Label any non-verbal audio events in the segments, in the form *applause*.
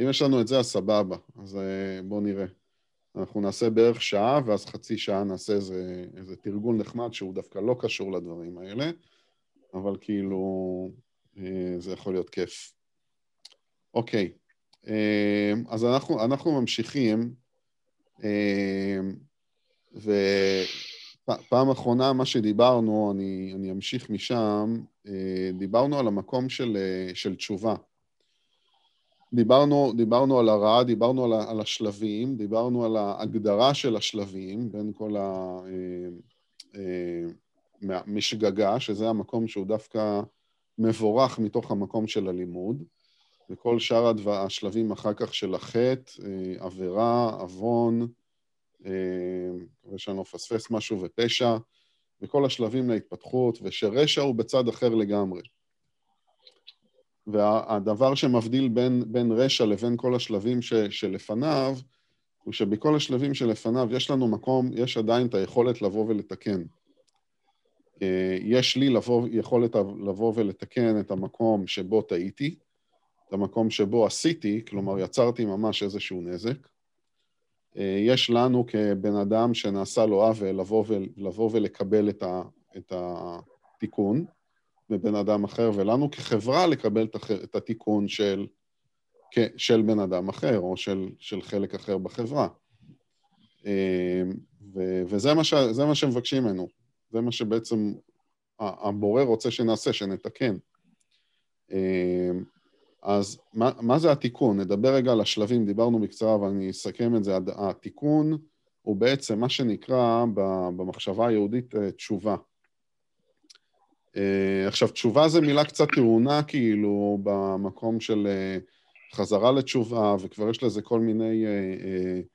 אם יש לנו את זה, אז סבבה. אז אה, בואו נראה. אנחנו נעשה בערך שעה, ואז חצי שעה נעשה איזה, איזה תרגול נחמד שהוא דווקא לא קשור לדברים האלה, אבל כאילו, אה, זה יכול להיות כיף. אוקיי, אה, אז אנחנו, אנחנו ממשיכים, ופעם אחרונה מה שדיברנו, אני, אני אמשיך משם, דיברנו על המקום של, של תשובה. דיברנו, דיברנו על הרעה, דיברנו על, על השלבים, דיברנו על ההגדרה של השלבים בין כל המשגגה, אה, אה, שזה המקום שהוא דווקא מבורך מתוך המקום של הלימוד, וכל שאר השלבים אחר כך של החטא, אה, עבירה, עוון, מקווה שאני לא מפספס משהו, ופשע, וכל השלבים להתפתחות, ושרשע הוא בצד אחר לגמרי. והדבר שמבדיל בין, בין רשע לבין כל השלבים ש, שלפניו, הוא שבכל השלבים שלפניו יש לנו מקום, יש עדיין את היכולת לבוא ולתקן. אה, יש לי לבוא, יכולת לבוא ולתקן את המקום שבו טעיתי, את המקום שבו עשיתי, כלומר יצרתי ממש איזשהו נזק. אה, יש לנו כבן אדם שנעשה לו עוול לבוא, לבוא ולקבל את, ה, את התיקון. מבן אדם אחר, ולנו כחברה לקבל את התיקון של, של בן אדם אחר, או של, של חלק אחר בחברה. אמ, ו, וזה מה, ש, מה שמבקשים ממנו. זה מה שבעצם הבורא רוצה שנעשה, שנתקן. אמ, אז מה, מה זה התיקון? נדבר רגע על השלבים, דיברנו בקצרה ואני אסכם את זה. התיקון הוא בעצם מה שנקרא במחשבה היהודית אה, תשובה. Uh, עכשיו, תשובה זה מילה קצת טעונה, כאילו, במקום של uh, חזרה לתשובה, וכבר יש לזה כל מיני uh,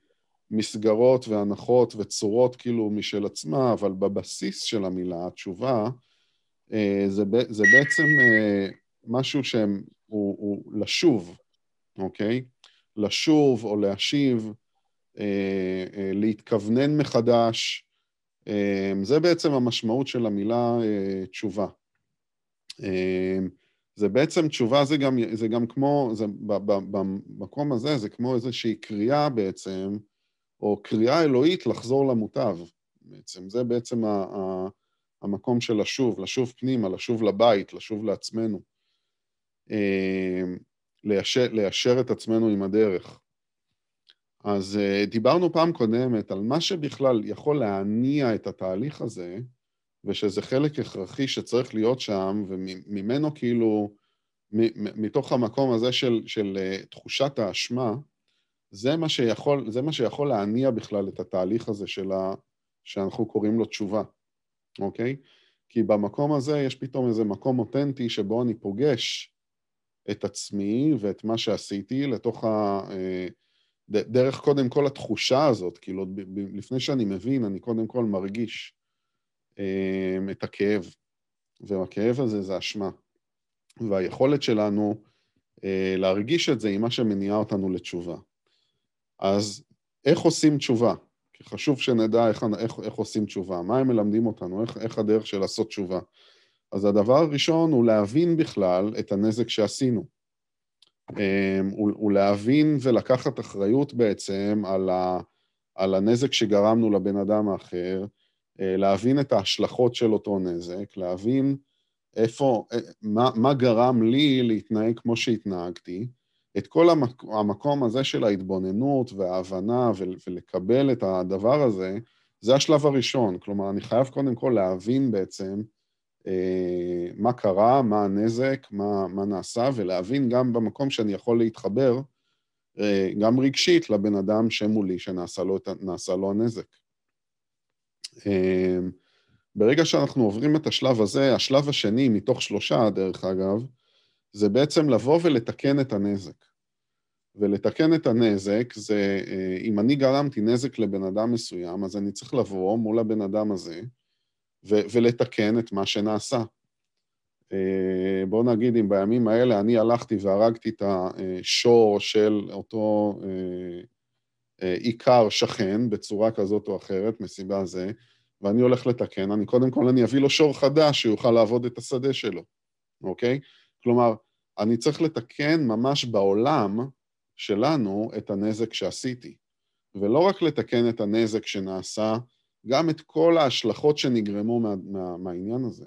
מסגרות והנחות וצורות, כאילו, משל עצמה, אבל בבסיס של המילה, התשובה, זה, זה בעצם משהו שהוא הוא לשוב, אוקיי? לשוב או להשיב, להתכוונן מחדש, זה בעצם המשמעות של המילה אה, תשובה. אמ, זה בעצם, תשובה זה גם, זה גם כמו, זה, במקום הזה זה כמו איזושהי קריאה בעצם, או קריאה אלוהית לחזור למוטב בעצם. זה בעצם ה, ה, המקום של לשוב, לשוב פנימה, לשוב לבית, לשוב לעצמנו. אמ, ליישר, ליישר את עצמנו עם הדרך. אז uh, דיברנו פעם קודמת על מה שבכלל יכול להניע את התהליך הזה, ושזה חלק הכרחי שצריך להיות שם, וממנו כאילו, מתוך המקום הזה של, של uh, תחושת האשמה, זה מה, שיכול, זה מה שיכול להניע בכלל את התהליך הזה של ה, שאנחנו קוראים לו תשובה, אוקיי? כי במקום הזה יש פתאום איזה מקום אותנטי שבו אני פוגש את עצמי ואת מה שעשיתי לתוך ה... Uh, דרך קודם כל התחושה הזאת, כאילו לפני שאני מבין, אני קודם כל מרגיש אה, את הכאב, והכאב הזה זה אשמה. והיכולת שלנו אה, להרגיש את זה היא מה שמניע אותנו לתשובה. אז איך עושים תשובה? כי חשוב שנדע איך, איך, איך עושים תשובה, מה הם מלמדים אותנו, איך, איך הדרך של לעשות תשובה. אז הדבר הראשון הוא להבין בכלל את הנזק שעשינו. אמ, הוא להבין ולקחת אחריות בעצם על, ה, על הנזק שגרמנו לבן אדם האחר, להבין את ההשלכות של אותו נזק, להבין איפה, אה, מה, מה גרם לי להתנהג כמו שהתנהגתי, את כל המק, המקום הזה של ההתבוננות וההבנה ולקבל את הדבר הזה, זה השלב הראשון. כלומר, אני חייב קודם כל להבין בעצם אה, מה קרה, מה הנזק, מה, מה נעשה, ולהבין גם במקום שאני יכול להתחבר, אה, גם רגשית, לבן אדם שמולי שנעשה לו, לו הנזק. אה, ברגע שאנחנו עוברים את השלב הזה, השלב השני מתוך שלושה, דרך אגב, זה בעצם לבוא ולתקן את הנזק. ולתקן את הנזק זה, אם אני גרמתי נזק לבן אדם מסוים, אז אני צריך לבוא מול הבן אדם הזה, ו- ולתקן את מה שנעשה. אה, בואו נגיד, אם בימים האלה אני הלכתי והרגתי את השור של אותו אה, אה, עיקר שכן בצורה כזאת או אחרת, מסיבה זה, ואני הולך לתקן, אני קודם כל אני אביא לו שור חדש שיוכל לעבוד את השדה שלו, אוקיי? כלומר, אני צריך לתקן ממש בעולם שלנו את הנזק שעשיתי. ולא רק לתקן את הנזק שנעשה, גם את כל ההשלכות שנגרמו מה, מה, מהעניין הזה.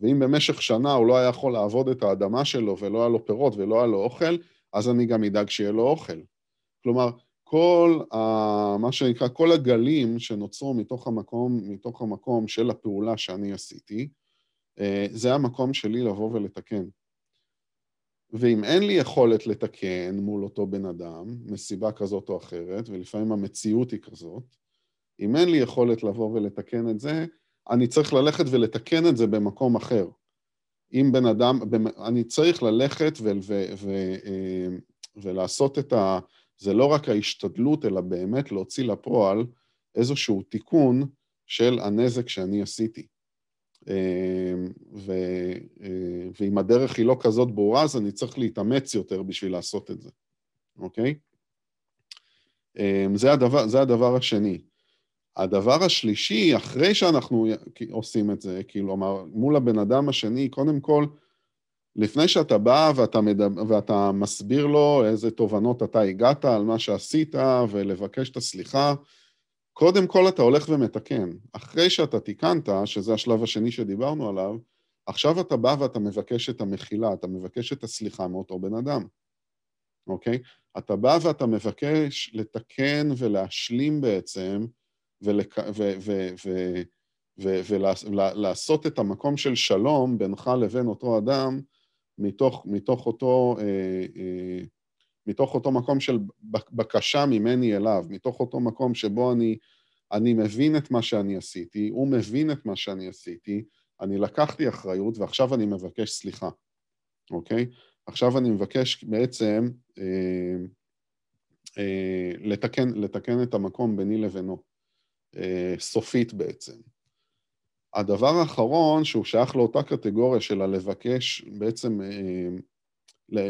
ואם במשך שנה הוא לא היה יכול לעבוד את האדמה שלו ולא היה לו פירות ולא היה לו אוכל, אז אני גם אדאג שיהיה לו אוכל. כלומר, כל ה, מה שנקרא, כל הגלים שנוצרו מתוך המקום, מתוך המקום של הפעולה שאני עשיתי, אה, זה המקום שלי לבוא ולתקן. ואם אין לי יכולת לתקן מול אותו בן אדם, מסיבה כזאת או אחרת, ולפעמים המציאות היא כזאת, אם אין לי יכולת לבוא ולתקן את זה, אני צריך ללכת ולתקן את זה במקום אחר. אם בן אדם, אני צריך ללכת ו, ו, ו, אה, ולעשות את ה... זה לא רק ההשתדלות, אלא באמת להוציא לפועל איזשהו תיקון של הנזק שאני עשיתי. אה, ו, אה, ואם הדרך היא לא כזאת ברורה, אז אני צריך להתאמץ יותר בשביל לעשות את זה, אוקיי? זה הדבר, זה הדבר השני. הדבר השלישי, אחרי שאנחנו עושים את זה, כאילו, מול הבן אדם השני, קודם כל, לפני שאתה בא ואתה, מדבר, ואתה מסביר לו איזה תובנות אתה הגעת על מה שעשית ולבקש את הסליחה, קודם כל אתה הולך ומתקן. אחרי שאתה תיקנת, שזה השלב השני שדיברנו עליו, עכשיו אתה בא ואתה מבקש את המחילה, אתה מבקש את הסליחה מאותו בן אדם, אוקיי? אתה בא ואתה מבקש לתקן ולהשלים בעצם ולעשות את המקום של שלום בינך לבין אותו אדם מתוך, מתוך, אותו, אה, אה, מתוך אותו מקום של בקשה ממני אליו, מתוך אותו מקום שבו אני, אני מבין את מה שאני עשיתי, הוא מבין את מה שאני עשיתי, אני לקחתי אחריות ועכשיו אני מבקש סליחה, אוקיי? עכשיו אני מבקש בעצם אה, אה, לתקן, לתקן את המקום ביני לבינו. אה, סופית בעצם. הדבר האחרון, שהוא שייך לאותה קטגוריה של הלבקש בעצם אה,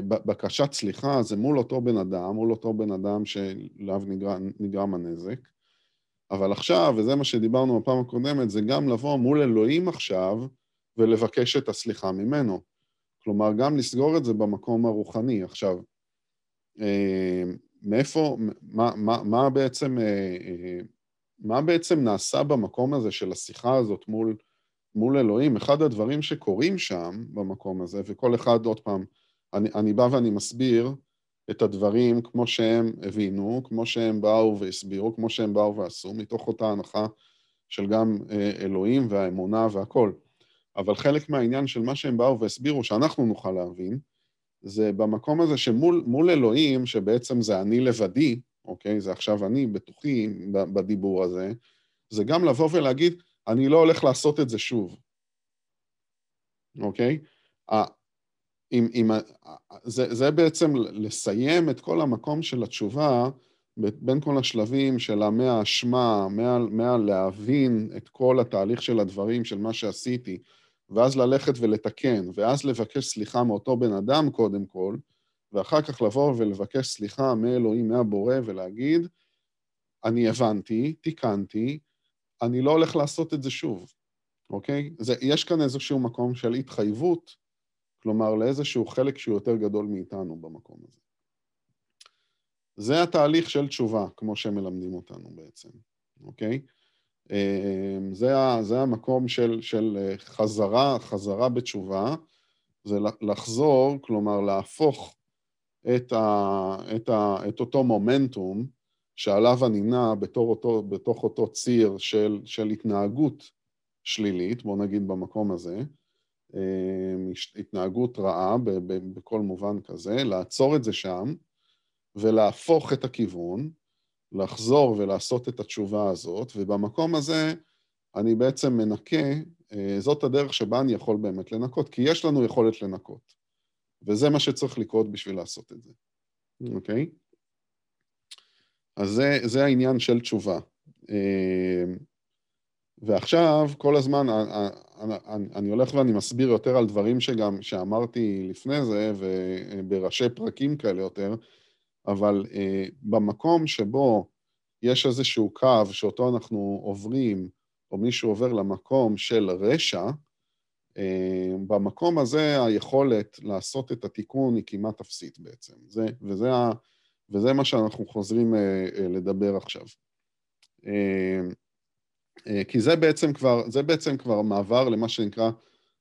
בקשת סליחה, זה מול אותו בן אדם, מול אותו בן אדם שלאו נגרם, הנזק. אבל עכשיו, וזה מה שדיברנו בפעם הקודמת, זה גם לבוא מול אלוהים עכשיו ולבקש את הסליחה ממנו. כלומר, גם לסגור את זה במקום הרוחני. עכשיו, אה, מאיפה, מה, מה, מה בעצם מה בעצם נעשה במקום הזה של השיחה הזאת מול, מול אלוהים? אחד הדברים שקורים שם, במקום הזה, וכל אחד, עוד פעם, אני, אני בא ואני מסביר את הדברים כמו שהם הבינו, כמו שהם באו והסבירו, כמו שהם באו ועשו, מתוך אותה הנחה של גם אה, אלוהים והאמונה והכול. אבל חלק מהעניין של מה שהם באו והסבירו, שאנחנו נוכל להבין, זה במקום הזה שמול אלוהים, שבעצם זה אני לבדי, אוקיי? זה עכשיו אני בתוכי בדיבור הזה, זה גם לבוא ולהגיד, אני לא הולך לעשות את זה שוב, אוקיי? עם, עם, זה, זה בעצם לסיים את כל המקום של התשובה בין כל השלבים של מהאשמה, מהלהבין את כל התהליך של הדברים, של מה שעשיתי, ואז ללכת ולתקן, ואז לבקש סליחה מאותו בן אדם קודם כל, ואחר כך לבוא ולבקש סליחה מאלוהים, מהבורא, ולהגיד, אני הבנתי, תיקנתי, אני לא הולך לעשות את זה שוב, אוקיי? זה, יש כאן איזשהו מקום של התחייבות, כלומר, לאיזשהו חלק שהוא יותר גדול מאיתנו במקום הזה. זה התהליך של תשובה, כמו שהם מלמדים אותנו בעצם, אוקיי? אמ, זה, זה המקום של, של חזרה, חזרה בתשובה, זה לחזור, כלומר להפוך את, ה, את, ה, את אותו מומנטום שעליו אני נע אותו, בתוך אותו ציר של, של התנהגות שלילית, בוא נגיד במקום הזה, אה, התנהגות רעה ב, ב, בכל מובן כזה, לעצור את זה שם ולהפוך את הכיוון, לחזור ולעשות את התשובה הזאת, ובמקום הזה אני בעצם מנקה, אה, זאת הדרך שבה אני יכול באמת לנקות, כי יש לנו יכולת לנקות. וזה מה שצריך לקרות בשביל לעשות את זה, אוקיי? אז זה, זה העניין של תשובה. אמ, ועכשיו, כל הזמן, אני, אני הולך ואני מסביר יותר על דברים שגם, שאמרתי לפני זה, ובראשי פרקים כאלה יותר, אבל אה, במקום שבו יש איזשהו קו שאותו אנחנו עוברים, או מישהו עובר למקום של רשע, אה, במקום הזה היכולת לעשות את התיקון היא כמעט אפסית בעצם. זה, וזה ה, וזה מה שאנחנו חוזרים לדבר עכשיו. כי זה בעצם כבר, זה בעצם כבר מעבר למה שנקרא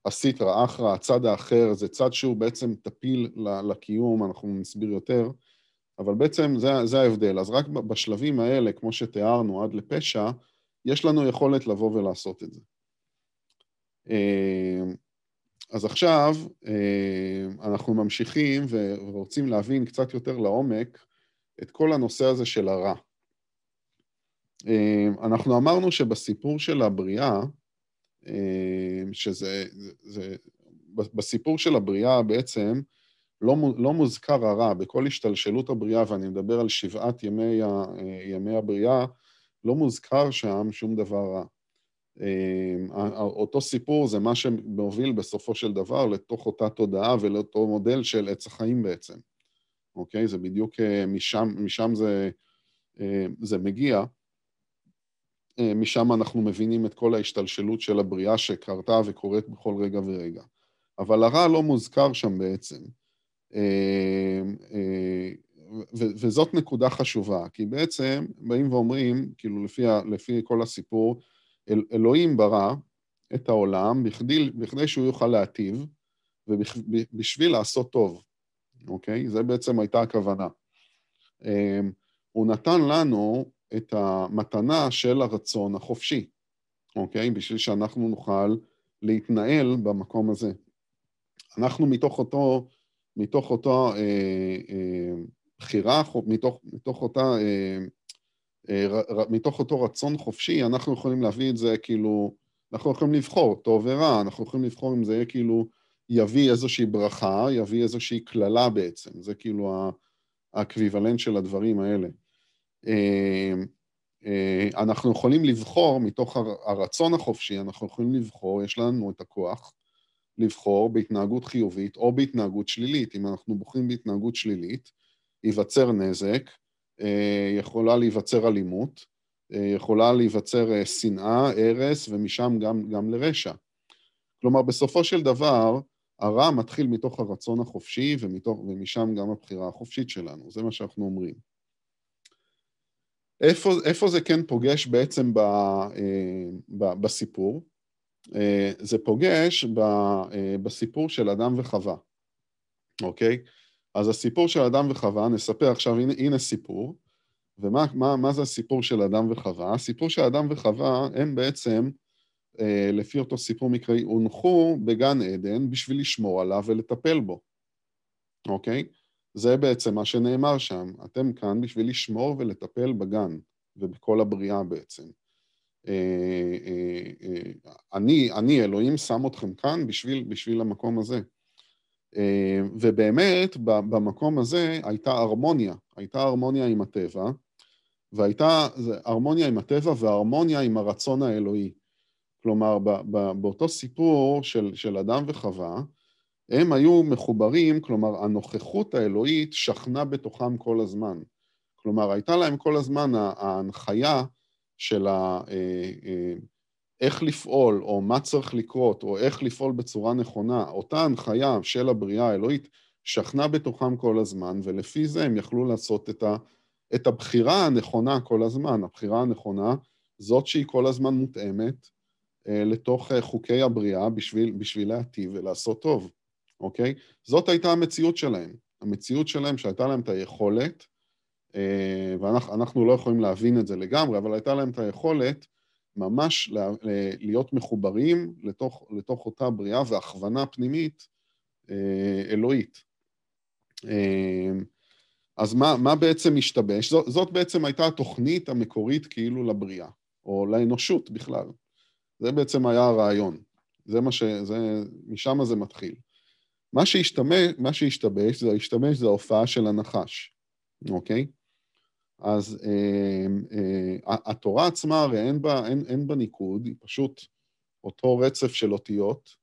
הסיטרא אחרא, הצד האחר, זה צד שהוא בעצם טפיל לקיום, אנחנו נסביר יותר, אבל בעצם זה, זה ההבדל. אז רק בשלבים האלה, כמו שתיארנו, עד לפשע, יש לנו יכולת לבוא ולעשות את זה. אה, אז עכשיו אה, אנחנו ממשיכים ורוצים להבין קצת יותר לעומק את כל הנושא הזה של הרע. אה, אנחנו אמרנו שבסיפור של הבריאה, שזה, זה, בסיפור של הבריאה בעצם לא, לא מוזכר הרע, בכל השתלשלות הבריאה, ואני מדבר על שבעת ימי, ימי הבריאה, לא מוזכר שם שום דבר רע. אותו סיפור זה מה שמוביל בסופו של דבר לתוך אותה תודעה ולאותו מודל של עץ החיים בעצם, אוקיי? זה בדיוק משם, משם זה, זה מגיע. משם אנחנו מבינים את כל ההשתלשלות של הבריאה שקרתה וקורית בכל רגע ורגע. אבל הרע לא מוזכר שם בעצם. וזאת נקודה חשובה, כי בעצם באים ואומרים, כאילו לפי, לפי כל הסיפור, אל, אלוהים ברא את העולם בכדי, בכדי שהוא יוכל להטיב ובשביל לעשות טוב, אוקיי? זה בעצם הייתה הכוונה. הוא נתן לנו את המתנה של הרצון החופשי, אוקיי? בשביל שאנחנו נוכל להתנהל במקום הזה. אנחנו מתוך אותו, מתוך אותו אה, אה, בחירה, מתוך, מתוך אותה... אה, מתוך אותו רצון חופשי, אנחנו יכולים להביא את זה כאילו, אנחנו יכולים לבחור, טוב ורע, אנחנו יכולים לבחור אם זה יהיה כאילו, יביא איזושהי ברכה, יביא איזושהי קללה בעצם, זה כאילו האקוויוולנט של הדברים האלה. אה, אה, אנחנו יכולים לבחור מתוך הרצון החופשי, אנחנו יכולים לבחור, יש לנו את הכוח לבחור בהתנהגות חיובית או בהתנהגות שלילית. אם אנחנו בוחרים בהתנהגות שלילית, ייווצר נזק, אה, יכולה להיווצר אלימות, יכולה להיווצר שנאה, הרס, ומשם גם, גם לרשע. כלומר, בסופו של דבר, הרע מתחיל מתוך הרצון החופשי, ומתוך, ומשם גם הבחירה החופשית שלנו, זה מה שאנחנו אומרים. איפה, איפה זה כן פוגש בעצם ב, אה, ב, בסיפור? אה, זה פוגש ב, אה, בסיפור של אדם וחווה, אוקיי? אז הסיפור של אדם וחווה, נספר עכשיו, הנה, הנה סיפור, ומה מה, מה זה הסיפור של אדם וחווה? הסיפור של אדם וחווה הם בעצם, לפי אותו סיפור מקראי, הונחו בגן עדן בשביל לשמור עליו ולטפל בו, אוקיי? זה בעצם מה שנאמר שם. אתם כאן בשביל לשמור ולטפל בגן ובכל הבריאה בעצם. אה, אה, אה, אני, אני, אלוהים שם אתכם כאן בשביל, בשביל המקום הזה. ובאמת, במקום הזה הייתה הרמוניה, הייתה הרמוניה עם הטבע, והייתה הרמוניה עם הטבע והרמוניה עם הרצון האלוהי. כלומר, באותו סיפור של, של אדם וחווה, הם היו מחוברים, כלומר, הנוכחות האלוהית שכנה בתוכם כל הזמן. כלומר, הייתה להם כל הזמן ההנחיה של ה... איך לפעול, או מה צריך לקרות, או איך לפעול בצורה נכונה, אותה הנחיה של הבריאה האלוהית שכנה בתוכם כל הזמן, ולפי זה הם יכלו לעשות את, ה, את הבחירה הנכונה כל הזמן. הבחירה הנכונה, זאת שהיא כל הזמן מותאמת אה, לתוך אה, חוקי הבריאה בשביל, בשביל להטיב ולעשות טוב. אוקיי? זאת הייתה המציאות שלהם. המציאות שלהם שהייתה להם את היכולת, אה, ואנחנו לא יכולים להבין את זה לגמרי, אבל הייתה להם את היכולת ממש להיות מחוברים לתוך, לתוך אותה בריאה והכוונה פנימית אה, אלוהית. אה, אז מה, מה בעצם השתבש? זאת, זאת בעצם הייתה התוכנית המקורית כאילו לבריאה, או לאנושות בכלל. זה בעצם היה הרעיון. זה מה ש... זה, משם זה מתחיל. מה שהשתמש, מה שהשתבש, זה השתמש זה ההופעה של הנחש, אוקיי? אז אה, אה, התורה עצמה הרי אין בה, אין, אין בה ניקוד, היא פשוט אותו רצף של אותיות,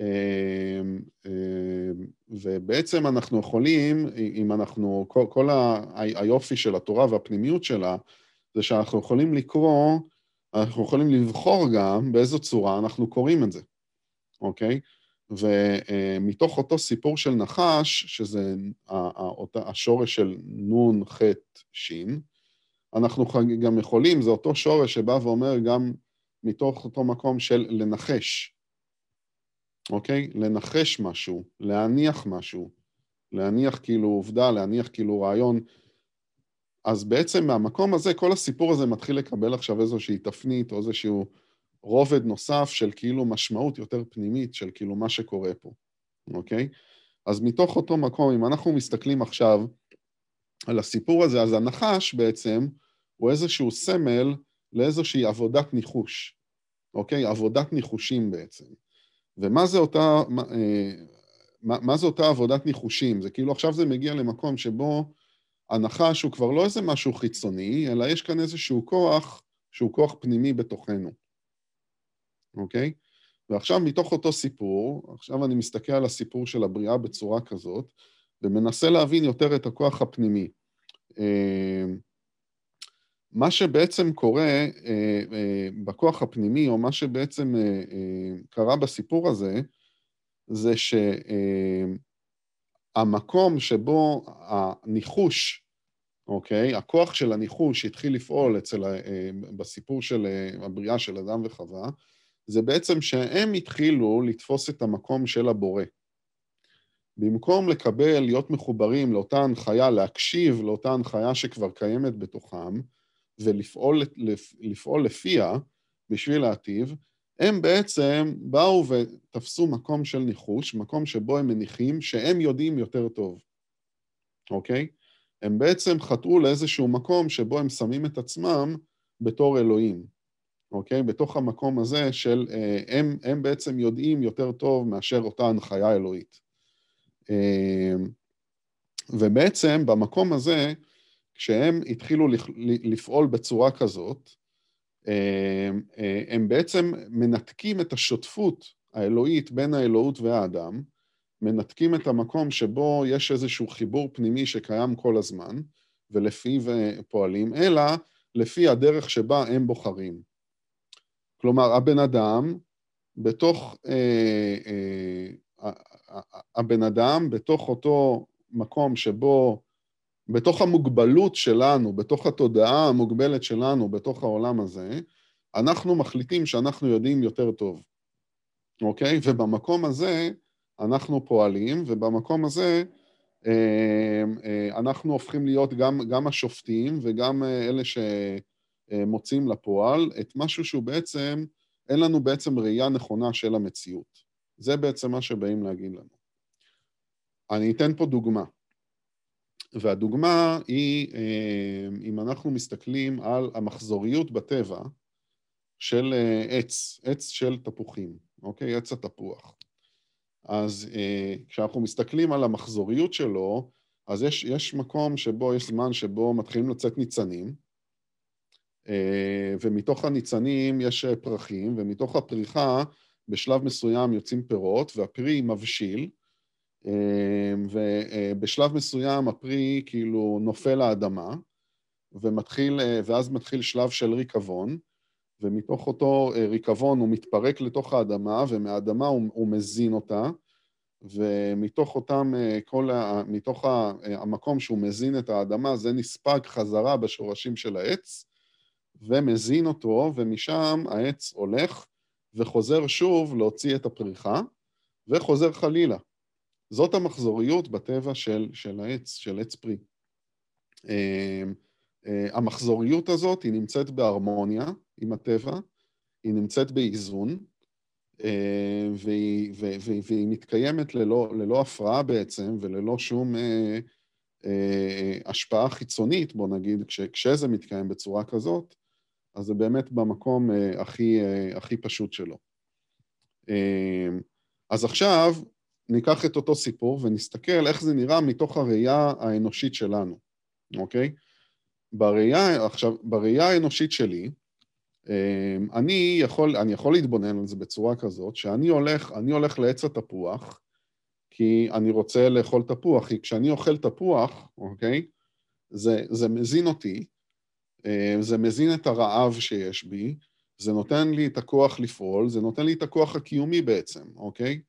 אה, אה, ובעצם אנחנו יכולים, אם אנחנו, כל, כל ה, היופי של התורה והפנימיות שלה, זה שאנחנו יכולים לקרוא, אנחנו יכולים לבחור גם באיזו צורה אנחנו קוראים את זה, אוקיי? ומתוך אותו סיפור של נחש, שזה השורש של נון, ח', ש', אנחנו גם יכולים, זה אותו שורש שבא ואומר גם מתוך אותו מקום של לנחש, אוקיי? לנחש משהו, להניח משהו, להניח כאילו עובדה, להניח כאילו רעיון. אז בעצם מהמקום הזה, כל הסיפור הזה מתחיל לקבל עכשיו איזושהי תפנית או איזשהו רובד נוסף של כאילו משמעות יותר פנימית של כאילו מה שקורה פה, אוקיי? אז מתוך אותו מקום, אם אנחנו מסתכלים עכשיו על הסיפור הזה, אז הנחש בעצם הוא איזשהו סמל לאיזושהי עבודת ניחוש, אוקיי? עבודת ניחושים בעצם. ומה זה אותה, מה, אה, מה, זה אותה עבודת ניחושים? זה כאילו עכשיו זה מגיע למקום שבו הנחש הוא כבר לא איזה משהו חיצוני, אלא יש כאן איזשהו כוח שהוא כוח פנימי בתוכנו, אוקיי? ועכשיו מתוך אותו סיפור, עכשיו אני מסתכל על הסיפור של הבריאה בצורה כזאת, ומנסה להבין יותר את הכוח הפנימי. אה, מה שבעצם קורה אה, אה, בכוח הפנימי, או מה שבעצם קרה בסיפור הזה, זה שהמקום שבו הניחוש, אוקיי? הכוח של הניחוש התחיל לפעול אצל, בסיפור של הבריאה של אדם וחווה, זה בעצם שהם התחילו לתפוס את המקום של הבורא. במקום לקבל, להיות מחוברים לאותה הנחיה, להקשיב לאותה הנחיה שכבר קיימת בתוכם, ולפעול לפעול לפיה בשביל להטיב, הם בעצם באו ותפסו מקום של ניחוש, מקום שבו הם מניחים שהם יודעים יותר טוב, אוקיי? הם בעצם חטאו לאיזשהו מקום שבו הם שמים את עצמם בתור אלוהים, אוקיי? בתוך המקום הזה של אה, הם, הם בעצם יודעים יותר טוב מאשר אותה הנחיה אלוהית. אה, ובעצם במקום הזה, כשהם התחילו לפעול בצורה כזאת, אה, הם בעצם מנתקים את השותפות האלוהית בין האלוהות והאדם, מנתקים את המקום שבו יש איזשהו חיבור פנימי שקיים כל הזמן, ולפיו פועלים, אלא לפי הדרך שבה הם בוחרים. כלומר, הבן אדם, בתוך אה, אה, הבן אדם בתוך אותו מקום שבו, בתוך המוגבלות שלנו, בתוך התודעה המוגבלת שלנו, בתוך העולם הזה, אנחנו מחליטים שאנחנו יודעים יותר טוב, אוקיי? ובמקום הזה אנחנו פועלים, ובמקום הזה אה, אה, אנחנו הופכים להיות גם, גם השופטים וגם אה, אלה שמוצאים לפועל את משהו שהוא בעצם, אין לנו בעצם ראייה נכונה של המציאות. זה בעצם מה שבאים להגיד לנו. אני אתן פה דוגמה. והדוגמה היא, אה, אם אנחנו מסתכלים על המחזוריות בטבע של אה, עץ, עץ של תפוחים, אוקיי? עץ התפוח. אז אה, כשאנחנו מסתכלים על המחזוריות שלו, אז יש, יש מקום שבו, יש זמן שבו מתחילים לצאת ניצנים, ומתוך הניצנים יש פרחים, ומתוך הפריחה בשלב מסוים יוצאים פירות, והפרי מבשיל, אמ, ובשלב מסוים הפרי כאילו נופל לאדמה, ומתחיל, אה, ואז מתחיל שלב של ריקבון, ומתוך אותו אה, ריקבון הוא מתפרק לתוך האדמה, ומהאדמה הוא, הוא מזין אותה, ומתוך אותם, אה, כל ה, מתוך המקום שהוא מזין את האדמה, זה נספג חזרה בשורשים של העץ, ומזין אותו, ומשם העץ הולך וחוזר שוב להוציא את הפריחה, וחוזר חלילה. זאת המחזוריות בטבע של, של העץ, של עץ פרי. אמ, אה, המחזוריות הזאת היא נמצאת בהרמוניה עם הטבע, היא נמצאת באיזון, אה, והיא, והיא, והיא מתקיימת ללא, ללא הפרעה בעצם וללא שום אה, השפעה חיצונית, בוא נגיד, כש, כשזה מתקיים בצורה כזאת, אז זה באמת במקום אה, הכי, אה, הכי פשוט שלו. אה, אז עכשיו ניקח את אותו סיפור ונסתכל איך זה נראה מתוך הראייה האנושית שלנו, אוקיי? בראייה, עכשיו, בראייה האנושית שלי, אני יכול, אני יכול להתבונן על זה בצורה כזאת, שאני הולך, אני הולך לעץ התפוח, כי אני רוצה לאכול תפוח, כי כשאני אוכל תפוח, אוקיי, זה, זה מזין אותי, זה מזין את הרעב שיש בי, זה נותן לי את הכוח לפעול, זה נותן לי את הכוח הקיומי בעצם, אוקיי?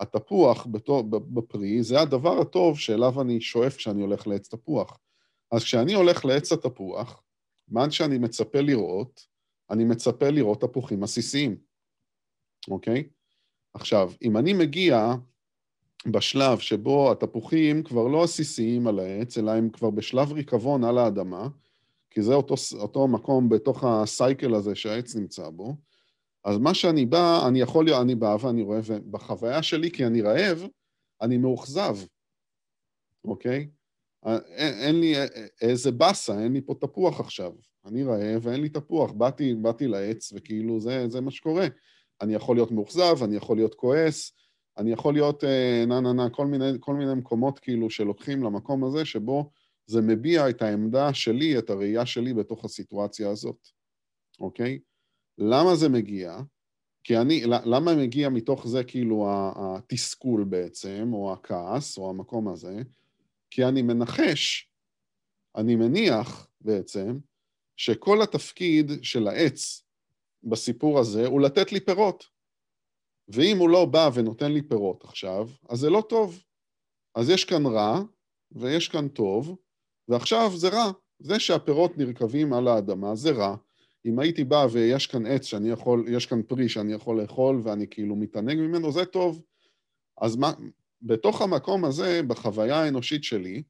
התפוח בפרי זה הדבר הטוב שאליו אני שואף כשאני הולך לעץ תפוח. אז כשאני הולך לעץ התפוח, מה שאני מצפה לראות, אני מצפה לראות תפוחים עסיסיים, אוקיי? עכשיו, אם אני מגיע בשלב שבו התפוחים כבר לא עסיסיים על העץ, אלא הם כבר בשלב ריקבון על האדמה, כי זה אותו, אותו מקום בתוך הסייקל הזה שהעץ נמצא בו, אז מה שאני בא, אני יכול, אני בא ואני רואה, ובחוויה שלי, כי אני רעב, אני מאוכזב, אוקיי? אין, אין לי איזה באסה, אין לי פה תפוח עכשיו. אני רעב ואין לי תפוח. באתי, באתי לעץ, וכאילו זה, זה מה שקורה. אני יכול להיות מאוכזב, אני יכול להיות כועס, אני יכול להיות אה, נה נה נה, כל מיני, כל מיני מקומות כאילו שלוקחים למקום הזה, שבו זה מביע את העמדה שלי, את הראייה שלי בתוך הסיטואציה הזאת, אוקיי? למה זה מגיע? כי אני, למה מגיע מתוך זה כאילו התסכול בעצם, או הכעס, או המקום הזה? כי אני מנחש, אני מניח בעצם, שכל התפקיד של העץ בסיפור הזה הוא לתת לי פירות. ואם הוא לא בא ונותן לי פירות עכשיו, אז זה לא טוב. אז יש כאן רע ויש כאן טוב, ועכשיו זה רע. זה שהפירות נרקבים על האדמה זה רע. אם הייתי בא ויש כאן עץ שאני יכול, יש כאן פרי שאני יכול לאכול ואני כאילו מתענג ממנו, זה טוב. אז מה, בתוך המקום הזה, בחוויה האנושית שלי,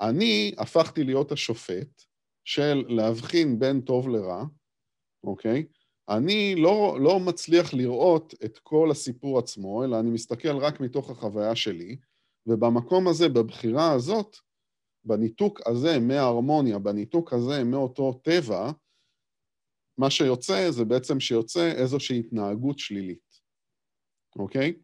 אני הפכתי להיות השופט של להבחין בין טוב לרע, אוקיי? אני לא, לא מצליח לראות את כל הסיפור עצמו, אלא אני מסתכל רק מתוך החוויה שלי, ובמקום הזה, בבחירה הזאת, בניתוק הזה מההרמוניה, בניתוק הזה מאותו טבע, מה שיוצא זה בעצם שיוצא איזושהי התנהגות שלילית, אוקיי?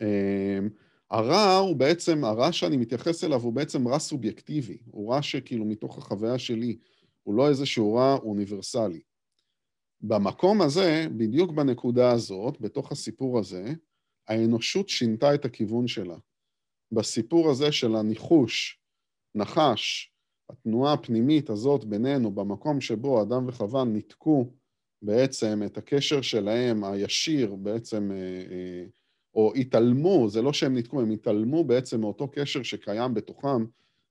אמ, הרע הוא בעצם, הרע שאני מתייחס אליו הוא בעצם רע סובייקטיבי, הוא רע שכאילו מתוך החוויה שלי, הוא לא איזשהו רע אוניברסלי. במקום הזה, בדיוק בנקודה הזאת, בתוך הסיפור הזה, האנושות שינתה את הכיוון שלה. בסיפור הזה של הניחוש, נחש, התנועה הפנימית הזאת בינינו, במקום שבו אדם וחווה ניתקו בעצם את הקשר שלהם הישיר בעצם, אה, אה, או התעלמו, זה לא שהם ניתקו, הם התעלמו בעצם מאותו קשר שקיים בתוכם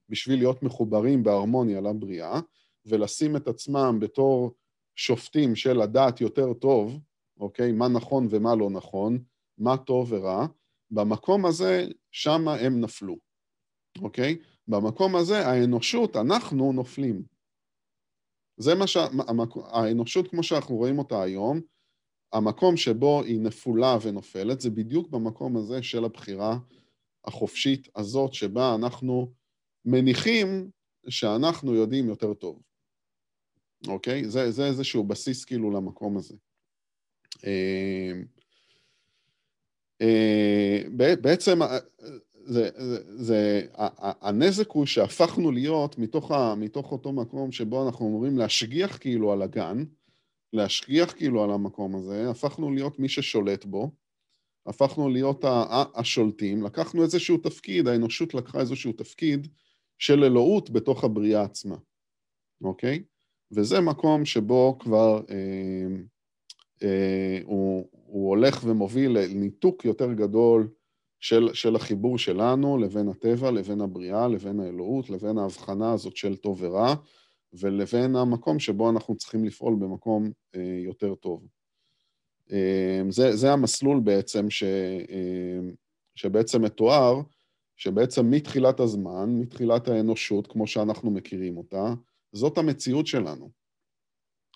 בשביל להיות מחוברים בהרמוניה לבריאה, ולשים את עצמם בתור שופטים של לדעת יותר טוב, אוקיי? מה נכון ומה לא נכון, מה טוב ורע, במקום הזה, שמה הם נפלו, אוקיי? במקום הזה האנושות, אנחנו נופלים. זה מה שהאנושות כמו שאנחנו רואים אותה היום, המקום שבו היא נפולה ונופלת, זה בדיוק במקום הזה של הבחירה החופשית הזאת, שבה אנחנו מניחים שאנחנו יודעים יותר טוב. אוקיי? זה, זה איזשהו בסיס כאילו למקום הזה. אה, אה, בעצם זה, זה, זה, הנזק הוא שהפכנו להיות מתוך, ה, מתוך אותו מקום שבו אנחנו אומרים להשגיח כאילו על הגן, להשגיח כאילו על המקום הזה, הפכנו להיות מי ששולט בו, הפכנו להיות השולטים, לקחנו איזשהו תפקיד, האנושות לקחה איזשהו תפקיד של אלוהות בתוך הבריאה עצמה, אוקיי? וזה מקום שבו כבר אה, אה, הוא, הוא הולך ומוביל לניתוק יותר גדול של, של החיבור שלנו לבין הטבע, לבין הבריאה, לבין האלוהות, לבין ההבחנה הזאת של טוב ורע, ולבין המקום שבו אנחנו צריכים לפעול במקום אה, יותר טוב. אה, זה, זה המסלול בעצם ש, אה, שבעצם מתואר, שבעצם מתחילת הזמן, מתחילת האנושות, כמו שאנחנו מכירים אותה, זאת המציאות שלנו.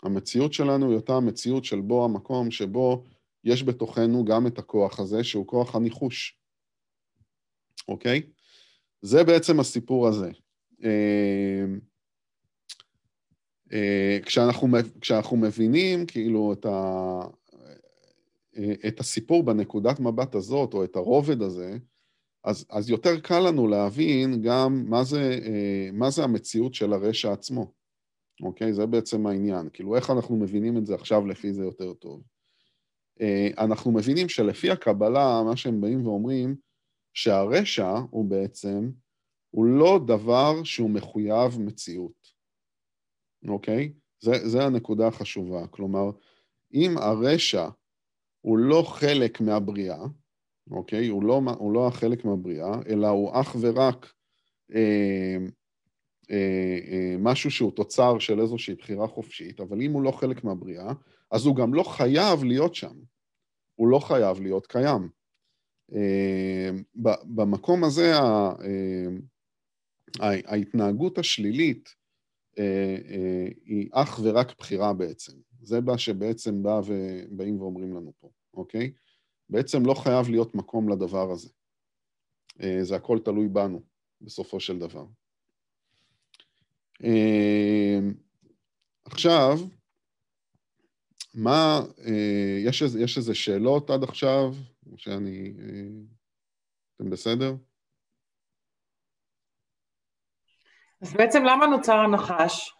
המציאות שלנו היא אותה המציאות של בו המקום שבו יש בתוכנו גם את הכוח הזה, שהוא כוח הניחוש. אוקיי? זה בעצם הסיפור הזה. אה, אה, כשאנחנו, כשאנחנו מבינים כאילו את, ה, אה, את הסיפור בנקודת מבט הזאת, או את הרובד הזה, אז, אז יותר קל לנו להבין גם מה זה, מה זה המציאות של הרשע עצמו, אוקיי? זה בעצם העניין. כאילו, איך אנחנו מבינים את זה עכשיו לפי זה יותר טוב. אנחנו מבינים שלפי הקבלה, מה שהם באים ואומרים, שהרשע הוא בעצם, הוא לא דבר שהוא מחויב מציאות, אוקיי? זה, זה הנקודה החשובה. כלומר, אם הרשע הוא לא חלק מהבריאה, אוקיי? הוא לא, הוא לא החלק מהבריאה, אלא הוא אך ורק אה, אה, אה, משהו שהוא תוצר של איזושהי בחירה חופשית, אבל אם הוא לא חלק מהבריאה, אז הוא גם לא חייב להיות שם. הוא לא חייב להיות קיים. אה, במקום הזה אה, ההתנהגות השלילית אה, היא אך ורק בחירה בעצם. זה מה שבעצם בא ובאים ואומרים לנו פה, אוקיי? בעצם לא חייב להיות מקום לדבר הזה. זה הכל תלוי בנו, בסופו של דבר. עכשיו, מה, יש, יש איזה שאלות עד עכשיו? או שאני... אתם בסדר? אז בעצם למה נוצר הנחש?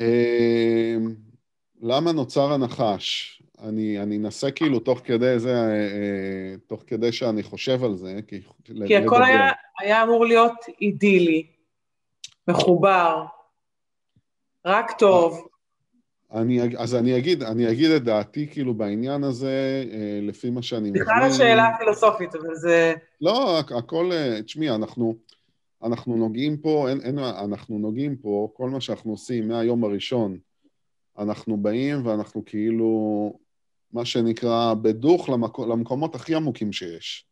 אמ, למה נוצר הנחש? אני, אני אנסה כאילו תוך כדי זה, אה, אה, תוך כדי שאני חושב על זה, כי... כי הכל היה, היה אמור להיות אידילי, מחובר, רק טוב. אני, אז אני אגיד, אני אגיד את דעתי כאילו בעניין הזה, אה, לפי מה שאני מבין. בכלל השאלה הפילוסופית, אבל זה... לא, הכל, תשמעי, אנחנו, אנחנו נוגעים פה, אין, אין, אנחנו נוגעים פה, כל מה שאנחנו עושים מהיום הראשון, אנחנו באים ואנחנו כאילו, מה שנקרא, בדוך למק, למקומות הכי עמוקים שיש.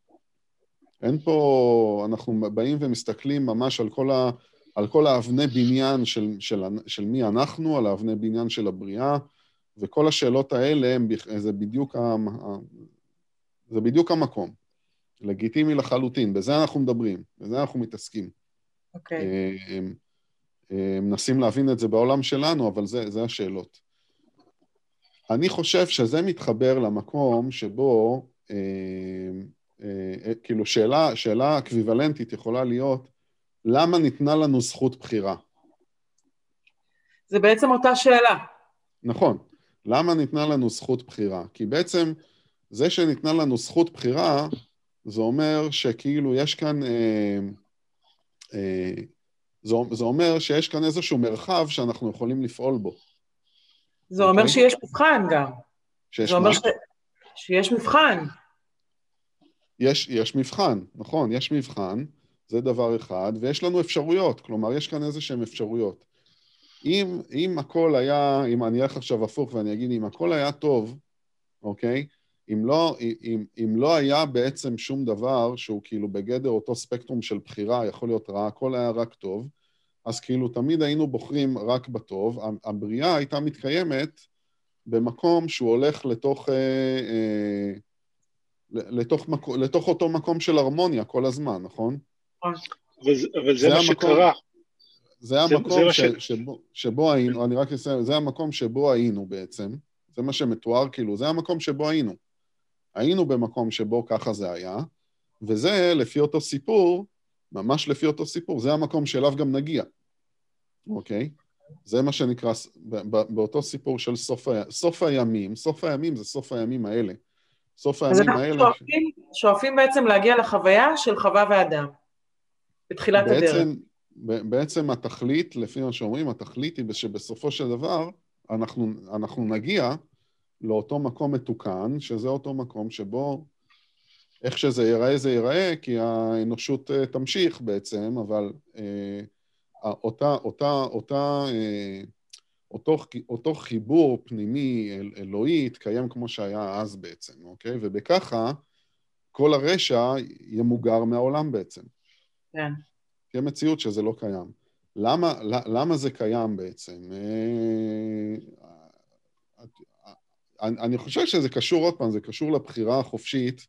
אין פה, אנחנו באים ומסתכלים ממש על כל, ה, על כל האבני בניין של, של, של מי אנחנו, על האבני בניין של הבריאה, וכל השאלות האלה, הם, זה, בדיוק ה, זה בדיוק המקום. לגיטימי לחלוטין, בזה אנחנו מדברים, בזה אנחנו מתעסקים. אוקיי. Okay. אה, אה, מנסים להבין את זה בעולם שלנו, אבל זה, זה השאלות. אני חושב שזה מתחבר למקום שבו, אה, אה, כאילו שאלה, שאלה אקוויוולנטית יכולה להיות, למה ניתנה לנו זכות בחירה? זה בעצם אותה שאלה. נכון. למה ניתנה לנו זכות בחירה? כי בעצם זה שניתנה לנו זכות בחירה, זה אומר שכאילו יש כאן... אה, אה, זה, זה אומר שיש כאן איזשהו מרחב שאנחנו יכולים לפעול בו. זה אומר okay? אוקיי? שיש מבחן גם. שיש זה אומר ש... שיש מבחן. יש, יש מבחן, נכון, יש מבחן, זה דבר אחד, ויש לנו אפשרויות, כלומר, יש כאן איזה שהן אפשרויות. אם, אם הכל היה, אם אני אלך עכשיו הפוך ואני אגיד, אם הכל היה טוב, אוקיי? אם לא, אם, אם לא היה בעצם שום דבר שהוא כאילו בגדר אותו ספקטרום של בחירה, יכול להיות רע, הכל היה רק טוב, אז כאילו תמיד היינו בוחרים רק בטוב. הבריאה הייתה מתקיימת במקום שהוא הולך לתוך, אה, אה, לתוך, מקו, לתוך אותו מקום של הרמוניה כל הזמן, נכון? אבל, אבל זה, מה שקרה. זה המקום זה, ש, ש... שבו, היינו, אני רק אסיים, זה המקום שבו היינו בעצם, זה מה שמתואר כאילו, זה המקום שבו היינו. היינו במקום שבו ככה זה היה, וזה, לפי אותו סיפור, ממש לפי אותו סיפור, זה המקום שאליו גם נגיע, אוקיי? זה מה שנקרא, באותו סיפור של סוף, סוף הימים, סוף הימים זה סוף הימים האלה. סוף הימים האלה... אז אנחנו שואפים, שואפים בעצם להגיע לחוויה של חווה ואדם, בתחילת בעצם, הדרך. בעצם התכלית, לפי מה שאומרים, התכלית היא שבסופו של דבר אנחנו, אנחנו נגיע לאותו מקום מתוקן, שזה אותו מקום שבו איך שזה ייראה זה ייראה, כי האנושות אה, תמשיך בעצם, אבל אה, אותה, אותה, אותה, אה, אותו, אותו חיבור פנימי אל, אלוהי יתקיים כמו שהיה אז בעצם, אוקיי? ובככה כל הרשע ימוגר מהעולם בעצם. כן. תהיה מציאות שזה לא קיים. למה, למה זה קיים בעצם? אני, אני חושב שזה קשור, עוד פעם, זה קשור לבחירה החופשית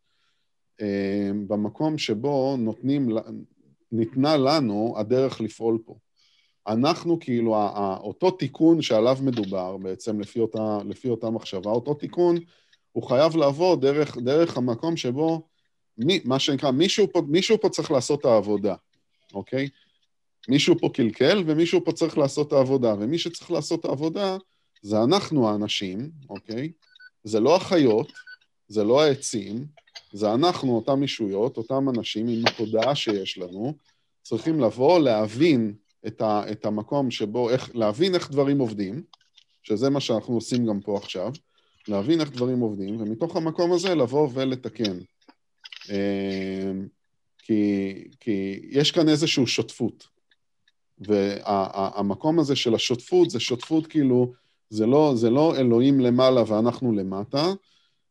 אה, במקום שבו נותנים, ניתנה לנו הדרך לפעול פה. אנחנו כאילו, אותו תיקון שעליו מדובר בעצם לפי אותה, לפי אותה מחשבה, אותו תיקון הוא חייב לעבור דרך, דרך המקום שבו, מי, מה שנקרא, מישהו פה, מישהו פה צריך לעשות את העבודה, אוקיי? מישהו פה קלקל ומישהו פה צריך לעשות את העבודה, ומי שצריך לעשות את העבודה זה אנחנו האנשים, אוקיי? זה לא החיות, זה לא העצים, זה אנחנו, אותם אישויות, אותם אנשים עם התודעה שיש לנו, צריכים לבוא, להבין את, ה, את המקום שבו, איך, להבין איך דברים עובדים, שזה מה שאנחנו עושים גם פה עכשיו, להבין איך דברים עובדים, ומתוך המקום הזה לבוא ולתקן. אמ, כי, כי יש כאן איזושהי שותפות. והמקום הזה של השותפות, זה שותפות כאילו, זה לא, זה לא אלוהים למעלה ואנחנו למטה,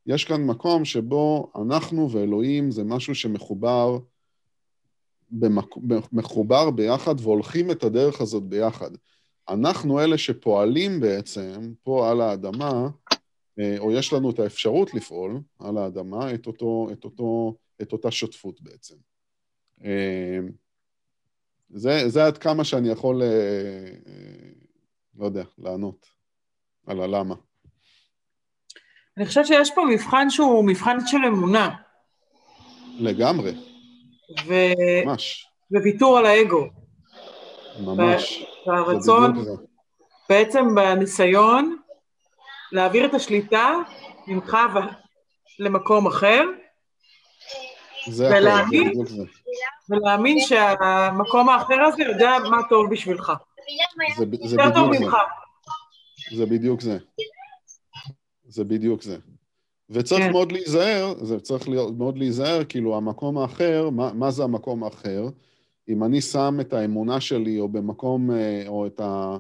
יש כאן מקום שבו אנחנו ואלוהים זה משהו שמחובר במק... מחובר ביחד והולכים את הדרך הזאת ביחד. אנחנו אלה שפועלים בעצם פה על האדמה, או יש לנו את האפשרות לפעול על האדמה, את, אותו, את, אותו, את אותה שותפות בעצם. אה, זה, זה עד כמה שאני יכול, אה, לא יודע, לענות על הלמה. אני חושבת שיש פה מבחן שהוא מבחן של אמונה. לגמרי. ו... ממש. וויתור על האגו. ממש. והרצון, בעצם בניסיון, להעביר את השליטה ממך ו... למקום אחר, זה ולהאמין, זה ולהאמין שהמקום האחר הזה יודע מה טוב בשבילך. זה, זה טוב ממך. זה בדיוק זה. זה בדיוק זה. וצריך כן. מאוד להיזהר, זה צריך מאוד להיזהר, כאילו המקום האחר, מה, מה זה המקום האחר? אם אני שם את האמונה שלי, או במקום, אה, או את, ה,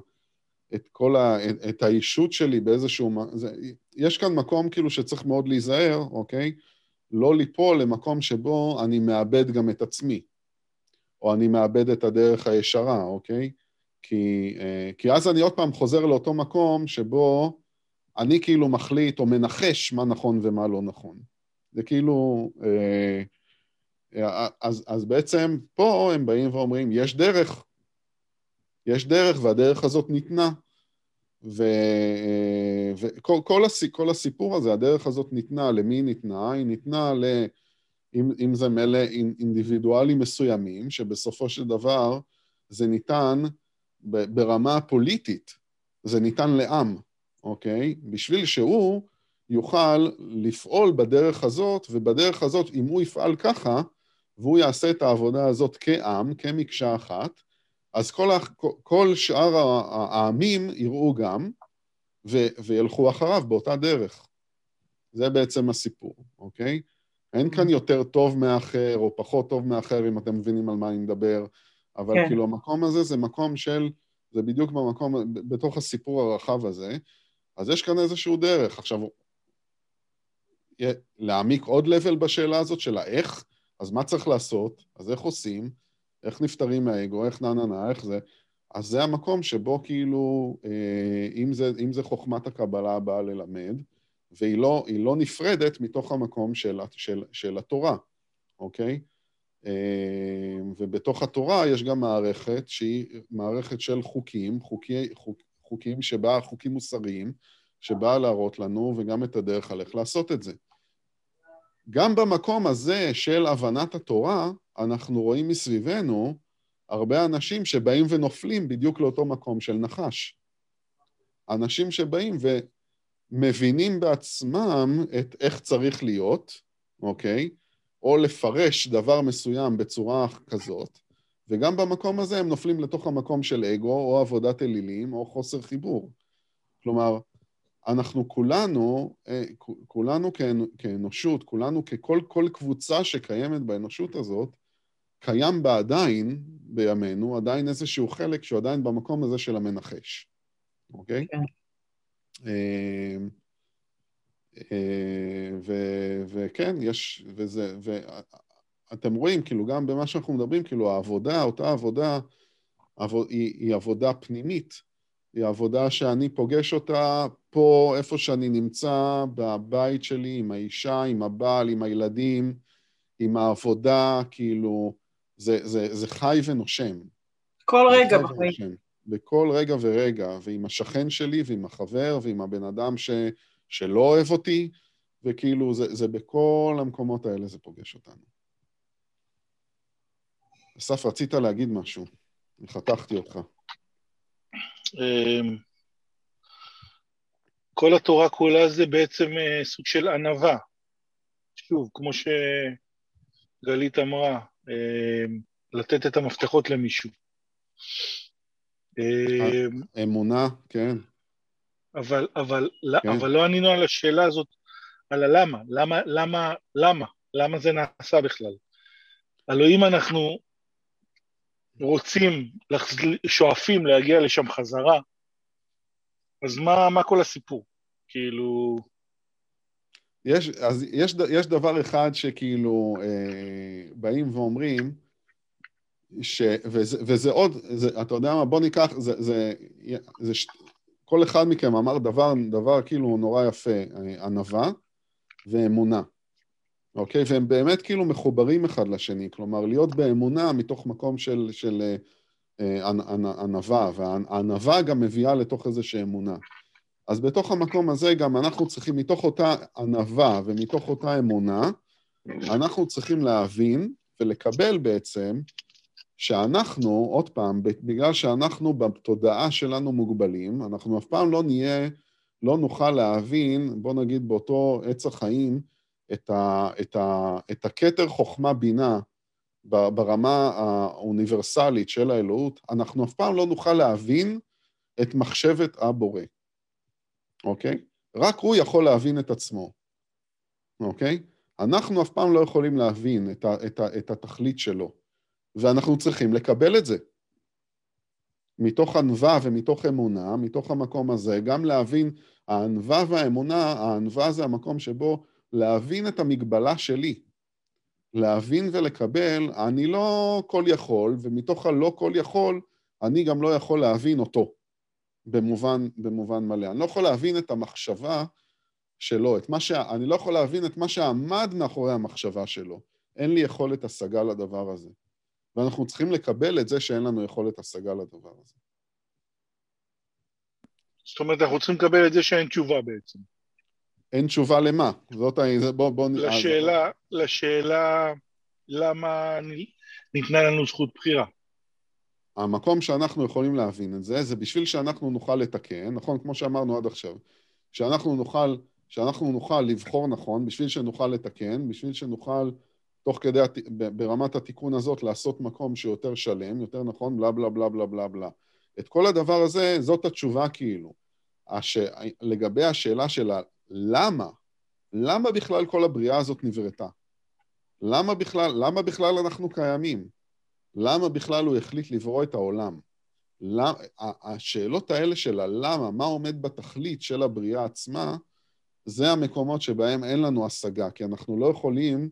את כל ה... את, האישות שלי באיזשהו... זה, יש כאן מקום כאילו שצריך מאוד להיזהר, אוקיי? לא ליפול למקום שבו אני מאבד גם את עצמי, או אני מאבד את הדרך הישרה, אוקיי? כי, אה, כי אז אני עוד פעם חוזר לאותו מקום שבו אני כאילו מחליט או מנחש מה נכון ומה לא נכון. זה כאילו... אה, אה, אז, אז בעצם פה הם באים ואומרים, יש דרך, יש דרך והדרך הזאת ניתנה. וכל כל הסיפ, כל הסיפור הזה, הדרך הזאת ניתנה, למי היא ניתנה? היא ניתנה ל... אם, אם זה מלא אינדיבידואלים מסוימים, שבסופו של דבר זה ניתן ברמה הפוליטית, זה ניתן לעם. אוקיי? בשביל שהוא יוכל לפעול בדרך הזאת, ובדרך הזאת, אם הוא יפעל ככה, והוא יעשה את העבודה הזאת כעם, כמקשה אחת, אז כל, כל שאר העמים יראו גם, ו, וילכו אחריו באותה דרך. זה בעצם הסיפור, אוקיי? אין כאן יותר טוב מאחר או פחות טוב מאחר, אם אתם מבינים על מה אני מדבר, אבל כן. כאילו המקום הזה זה מקום של, זה בדיוק במקום, בתוך הסיפור הרחב הזה, אז יש כאן איזשהו דרך. עכשיו, להעמיק עוד לבל בשאלה הזאת של האיך, אז מה צריך לעשות, אז איך עושים, איך נפטרים מהאגו, איך נה נה נה, איך זה, אז זה המקום שבו כאילו, אה, אם זה, אם זה חוכמת הקבלה הבאה ללמד, והיא לא, לא נפרדת מתוך המקום של, של, של התורה, אוקיי? אה, ובתוך התורה יש גם מערכת שהיא מערכת של חוקים, חוקי, חוק, חוקים שבה, חוקים מוסריים, שבאה להראות לנו וגם את הדרך על איך לעשות את זה. גם במקום הזה של הבנת התורה, אנחנו רואים מסביבנו הרבה אנשים שבאים ונופלים בדיוק לאותו מקום של נחש. אנשים שבאים ומבינים בעצמם את איך צריך להיות, אוקיי? או לפרש דבר מסוים בצורה כזאת, וגם במקום הזה הם נופלים לתוך המקום של אגו, או עבודת אלילים, או חוסר חיבור. כלומר, אנחנו כולנו, אה, כולנו כאנושות, כולנו ככל כל קבוצה שקיימת באנושות הזאת, קיים בה עדיין, בימינו, עדיין איזשהו חלק שהוא עדיין במקום הזה של המנחש, אוקיי? כן. אה, אה, וכן, יש, וזה, אתם רואים, כאילו, גם במה שאנחנו מדברים, כאילו, העבודה, אותה עבודה, עבוד, היא, היא עבודה פנימית. היא עבודה שאני פוגש אותה פה, איפה שאני נמצא, בבית שלי, עם האישה, עם הבעל, עם הילדים, עם העבודה, כאילו, זה, זה, זה חי ונושם. כל רגע בחיים. בכל רגע ורגע, ועם השכן שלי, ועם החבר, ועם הבן אדם ש, שלא אוהב אותי, וכאילו, זה, זה בכל המקומות האלה זה פוגש אותנו. אסף, רצית להגיד משהו, חתכתי אותך. אמ, כל התורה כולה זה בעצם אה, סוג של ענווה. שוב, כמו שגלית אמרה, אמ, לתת את המפתחות למישהו. אמ, אמונה, כן. אבל, אבל, כן. אבל לא ענינו על השאלה הזאת, על הלמה, למה, למה, למה, למה זה נעשה בכלל. הלוא אם אנחנו רוצים, שואפים להגיע לשם חזרה, אז מה, מה כל הסיפור? כאילו... יש, אז יש, יש דבר אחד שכאילו אה, באים ואומרים, ש, וזה, וזה עוד, זה, אתה יודע מה, בוא ניקח, זה, זה, זה, ש, כל אחד מכם אמר דבר, דבר כאילו נורא יפה, אה, ענווה ואמונה, אוקיי? והם באמת כאילו מחוברים אחד לשני, כלומר להיות באמונה מתוך מקום של, של אה, ענווה, והענווה גם מביאה לתוך איזושהי אמונה. אז בתוך המקום הזה גם אנחנו צריכים, מתוך אותה ענווה ומתוך אותה אמונה, אנחנו צריכים להבין ולקבל בעצם שאנחנו, עוד פעם, בגלל שאנחנו בתודעה שלנו מוגבלים, אנחנו אף פעם לא נהיה, לא נוכל להבין, בוא נגיד באותו עץ החיים, את, ה, את, ה, את הכתר חוכמה בינה ברמה האוניברסלית של האלוהות, אנחנו אף פעם לא נוכל להבין את מחשבת הבורא. אוקיי? רק הוא יכול להבין את עצמו, אוקיי? אנחנו אף פעם לא יכולים להבין את, ה, את, ה, את התכלית שלו, ואנחנו צריכים לקבל את זה. מתוך ענווה ומתוך אמונה, מתוך המקום הזה, גם להבין, הענווה והאמונה, הענווה זה המקום שבו להבין את המגבלה שלי. להבין ולקבל, אני לא כל יכול, ומתוך הלא כל יכול, אני גם לא יכול להבין אותו. במובן, במובן מלא. אני לא יכול להבין את המחשבה שלו, את מה ש... אני לא יכול להבין את מה שעמד מאחורי המחשבה שלו. אין לי יכולת השגה לדבר הזה. ואנחנו צריכים לקבל את זה שאין לנו יכולת השגה לדבר הזה. זאת אומרת, אנחנו צריכים לקבל את זה שאין תשובה בעצם. אין תשובה למה? זאת ה... בוא, בוא... לשאלה, לשאלה למה ניתנה לנו זכות בחירה. המקום שאנחנו יכולים להבין את זה, זה בשביל שאנחנו נוכל לתקן, נכון? כמו שאמרנו עד עכשיו. שאנחנו נוכל, שאנחנו נוכל לבחור נכון, בשביל שנוכל לתקן, בשביל שנוכל, תוך כדי, ברמת התיקון הזאת, לעשות מקום שיותר שלם, יותר נכון, בלה בלה בלה בלה בלה בלה. את כל הדבר הזה, זאת התשובה כאילו. הש... לגבי השאלה של למה, למה בכלל כל הבריאה הזאת נבראתה? למה בכלל, למה בכלל אנחנו קיימים? למה בכלל הוא החליט לברוא את העולם? למה, השאלות האלה של הלמה, מה עומד בתכלית של הבריאה עצמה, זה המקומות שבהם אין לנו השגה, כי אנחנו לא יכולים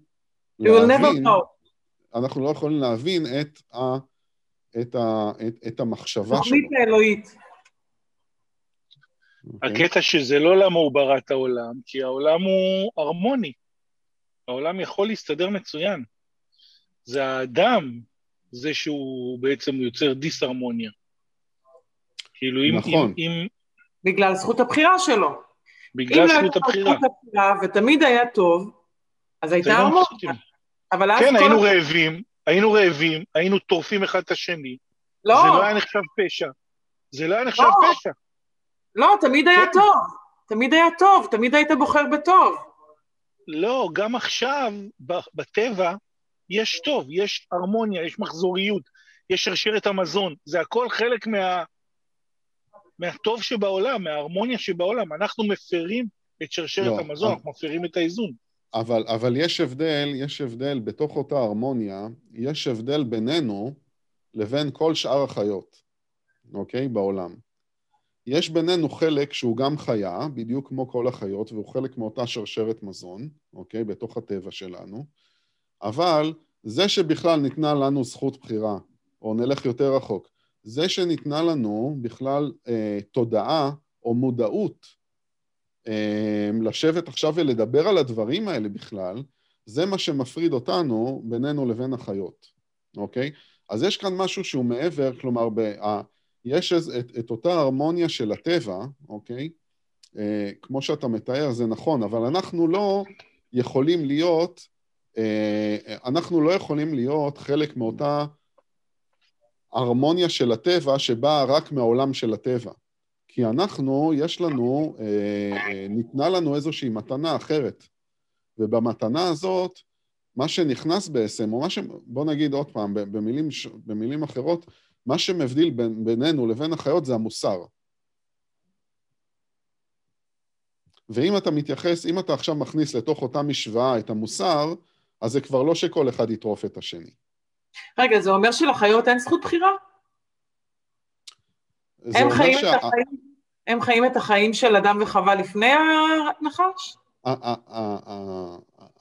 להבין, אנחנו לא יכולים להבין את, ה, את, ה, את, את המחשבה שלו. תוכנית האלוהית. Okay. אוקיי? הקטע שזה לא למה הוא ברא את העולם, כי העולם הוא הרמוני. העולם יכול להסתדר מצוין. זה האדם זה שהוא בעצם יוצר דיסהרמוניה. כאילו אם... נכון. אם, אם... בגלל זכות הבחירה שלו. בגלל זכות הבחירה. זכות הבחירה. ותמיד היה טוב, אז הייתה הרמוניה. אבל אז כן, היינו כל... רעבים, היינו רעבים, היינו טורפים אחד את השני. לא. זה לא היה נחשב פשע. זה לא היה נחשב לא. פשע. לא, תמיד היה כן. טוב. תמיד היה טוב, תמיד היית בוחר בטוב. לא, גם עכשיו, בטבע, יש טוב, יש הרמוניה, יש מחזוריות, יש שרשרת המזון, זה הכל חלק מה... מהטוב שבעולם, מההרמוניה שבעולם. אנחנו מפרים את שרשרת לא, המזון, אבל... אנחנו מפרים את האיזון. אבל, אבל יש הבדל, יש הבדל בתוך אותה הרמוניה, יש הבדל בינינו לבין כל שאר החיות, אוקיי? בעולם. יש בינינו חלק שהוא גם חיה, בדיוק כמו כל החיות, והוא חלק מאותה שרשרת מזון, אוקיי? בתוך הטבע שלנו, אבל זה שבכלל ניתנה לנו זכות בחירה, או נלך יותר רחוק, זה שניתנה לנו בכלל אה, תודעה או מודעות אה, לשבת עכשיו ולדבר על הדברים האלה בכלל, זה מה שמפריד אותנו בינינו לבין החיות, אוקיי? אז יש כאן משהו שהוא מעבר, כלומר, ב, יש את, את אותה הרמוניה של הטבע, אוקיי? אה, כמו שאתה מתאר, זה נכון, אבל אנחנו לא יכולים להיות אה, אנחנו לא יכולים להיות חלק מאותה הרמוניה של הטבע שבאה רק מהעולם של הטבע. כי אנחנו, יש לנו, אה, אה, ניתנה לנו איזושהי מתנה אחרת. ובמתנה הזאת, מה שנכנס בעצם, או מה ש... בוא נגיד עוד פעם, במילים, במילים אחרות, מה שמבדיל בין, בינינו לבין החיות זה המוסר. ואם אתה מתייחס, אם אתה עכשיו מכניס לתוך אותה משוואה את המוסר, אז זה כבר לא שכל אחד יטרוף את השני. רגע, זה אומר שלחיות אין זכות בחירה? הם חיים, שה... החיים, הם חיים את החיים של אדם וחווה לפני הנחש?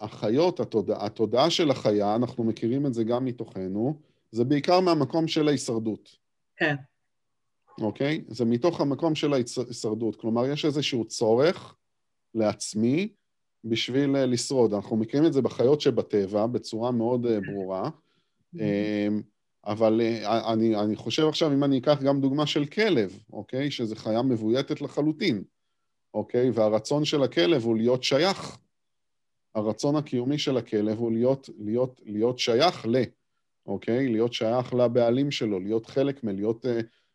החיות, התודעה, התודעה של החיה, אנחנו מכירים את זה גם מתוכנו, זה בעיקר מהמקום של ההישרדות. כן. אוקיי? זה מתוך המקום של ההישרדות. כלומר, יש איזשהו צורך לעצמי בשביל אה, לשרוד. אנחנו מכירים את זה בחיות שבטבע בצורה מאוד אה, ברורה, אמ, אבל אה, אני, אני חושב עכשיו, אם אני אקח גם דוגמה של כלב, אוקיי? שזו חיה מבויתת לחלוטין, אוקיי? והרצון של הכלב הוא להיות שייך. הרצון הקיומי של הכלב הוא להיות, להיות, להיות שייך ל, אוקיי? להיות שייך לבעלים שלו, להיות חלק מלהיות,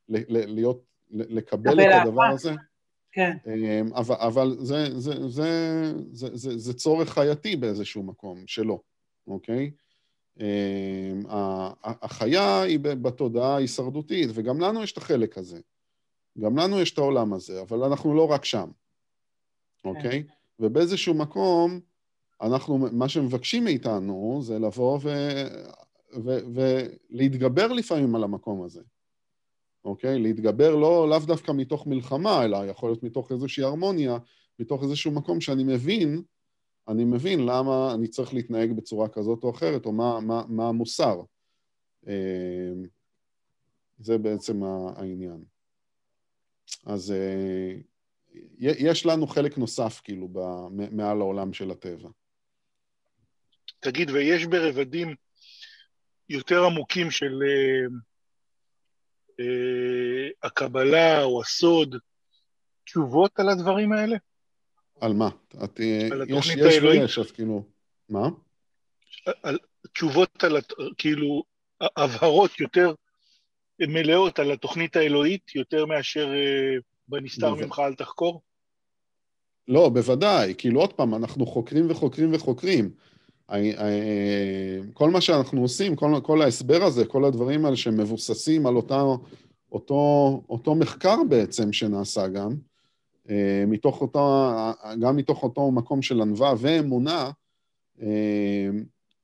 להיות, לקבל את הדבר הזה. כן. אמ, אבל, אבל זה, זה, זה, זה, זה, זה צורך חייתי באיזשהו מקום שלו, אוקיי? אמ, החיה היא בתודעה ההישרדותית, וגם לנו יש את החלק הזה. גם לנו יש את העולם הזה, אבל אנחנו לא רק שם, אוקיי? כן. ובאיזשהו מקום, אנחנו, מה שמבקשים מאיתנו זה לבוא ו, ולהתגבר לפעמים על המקום הזה. אוקיי? להתגבר לא, לאו דווקא מתוך מלחמה, אלא יכול להיות מתוך איזושהי הרמוניה, מתוך איזשהו מקום שאני מבין, אני מבין למה אני צריך להתנהג בצורה כזאת או אחרת, או מה, מה, מה המוסר. אמ, זה בעצם העניין. אז אה, יש לנו חלק נוסף, כאילו, מעל העולם של הטבע. תגיד, ויש ברבדים יותר עמוקים של אה, אה, הקבלה או הסוד, תשובות על הדברים האלה? על מה? את, אה, על יש, יש ויש, אז כאילו, מה? על, תשובות על, כאילו, הבהרות יותר מלאות על התוכנית האלוהית, יותר מאשר בנסתר בו... ממך אל תחקור? לא, בוודאי. כאילו, עוד פעם, אנחנו חוקרים וחוקרים וחוקרים. כל מה שאנחנו עושים, כל, כל ההסבר הזה, כל הדברים האלה שמבוססים על אותה, אותו, אותו מחקר בעצם שנעשה גם, אה, מתוך אותו, גם מתוך אותו מקום של ענווה ואמונה, אה,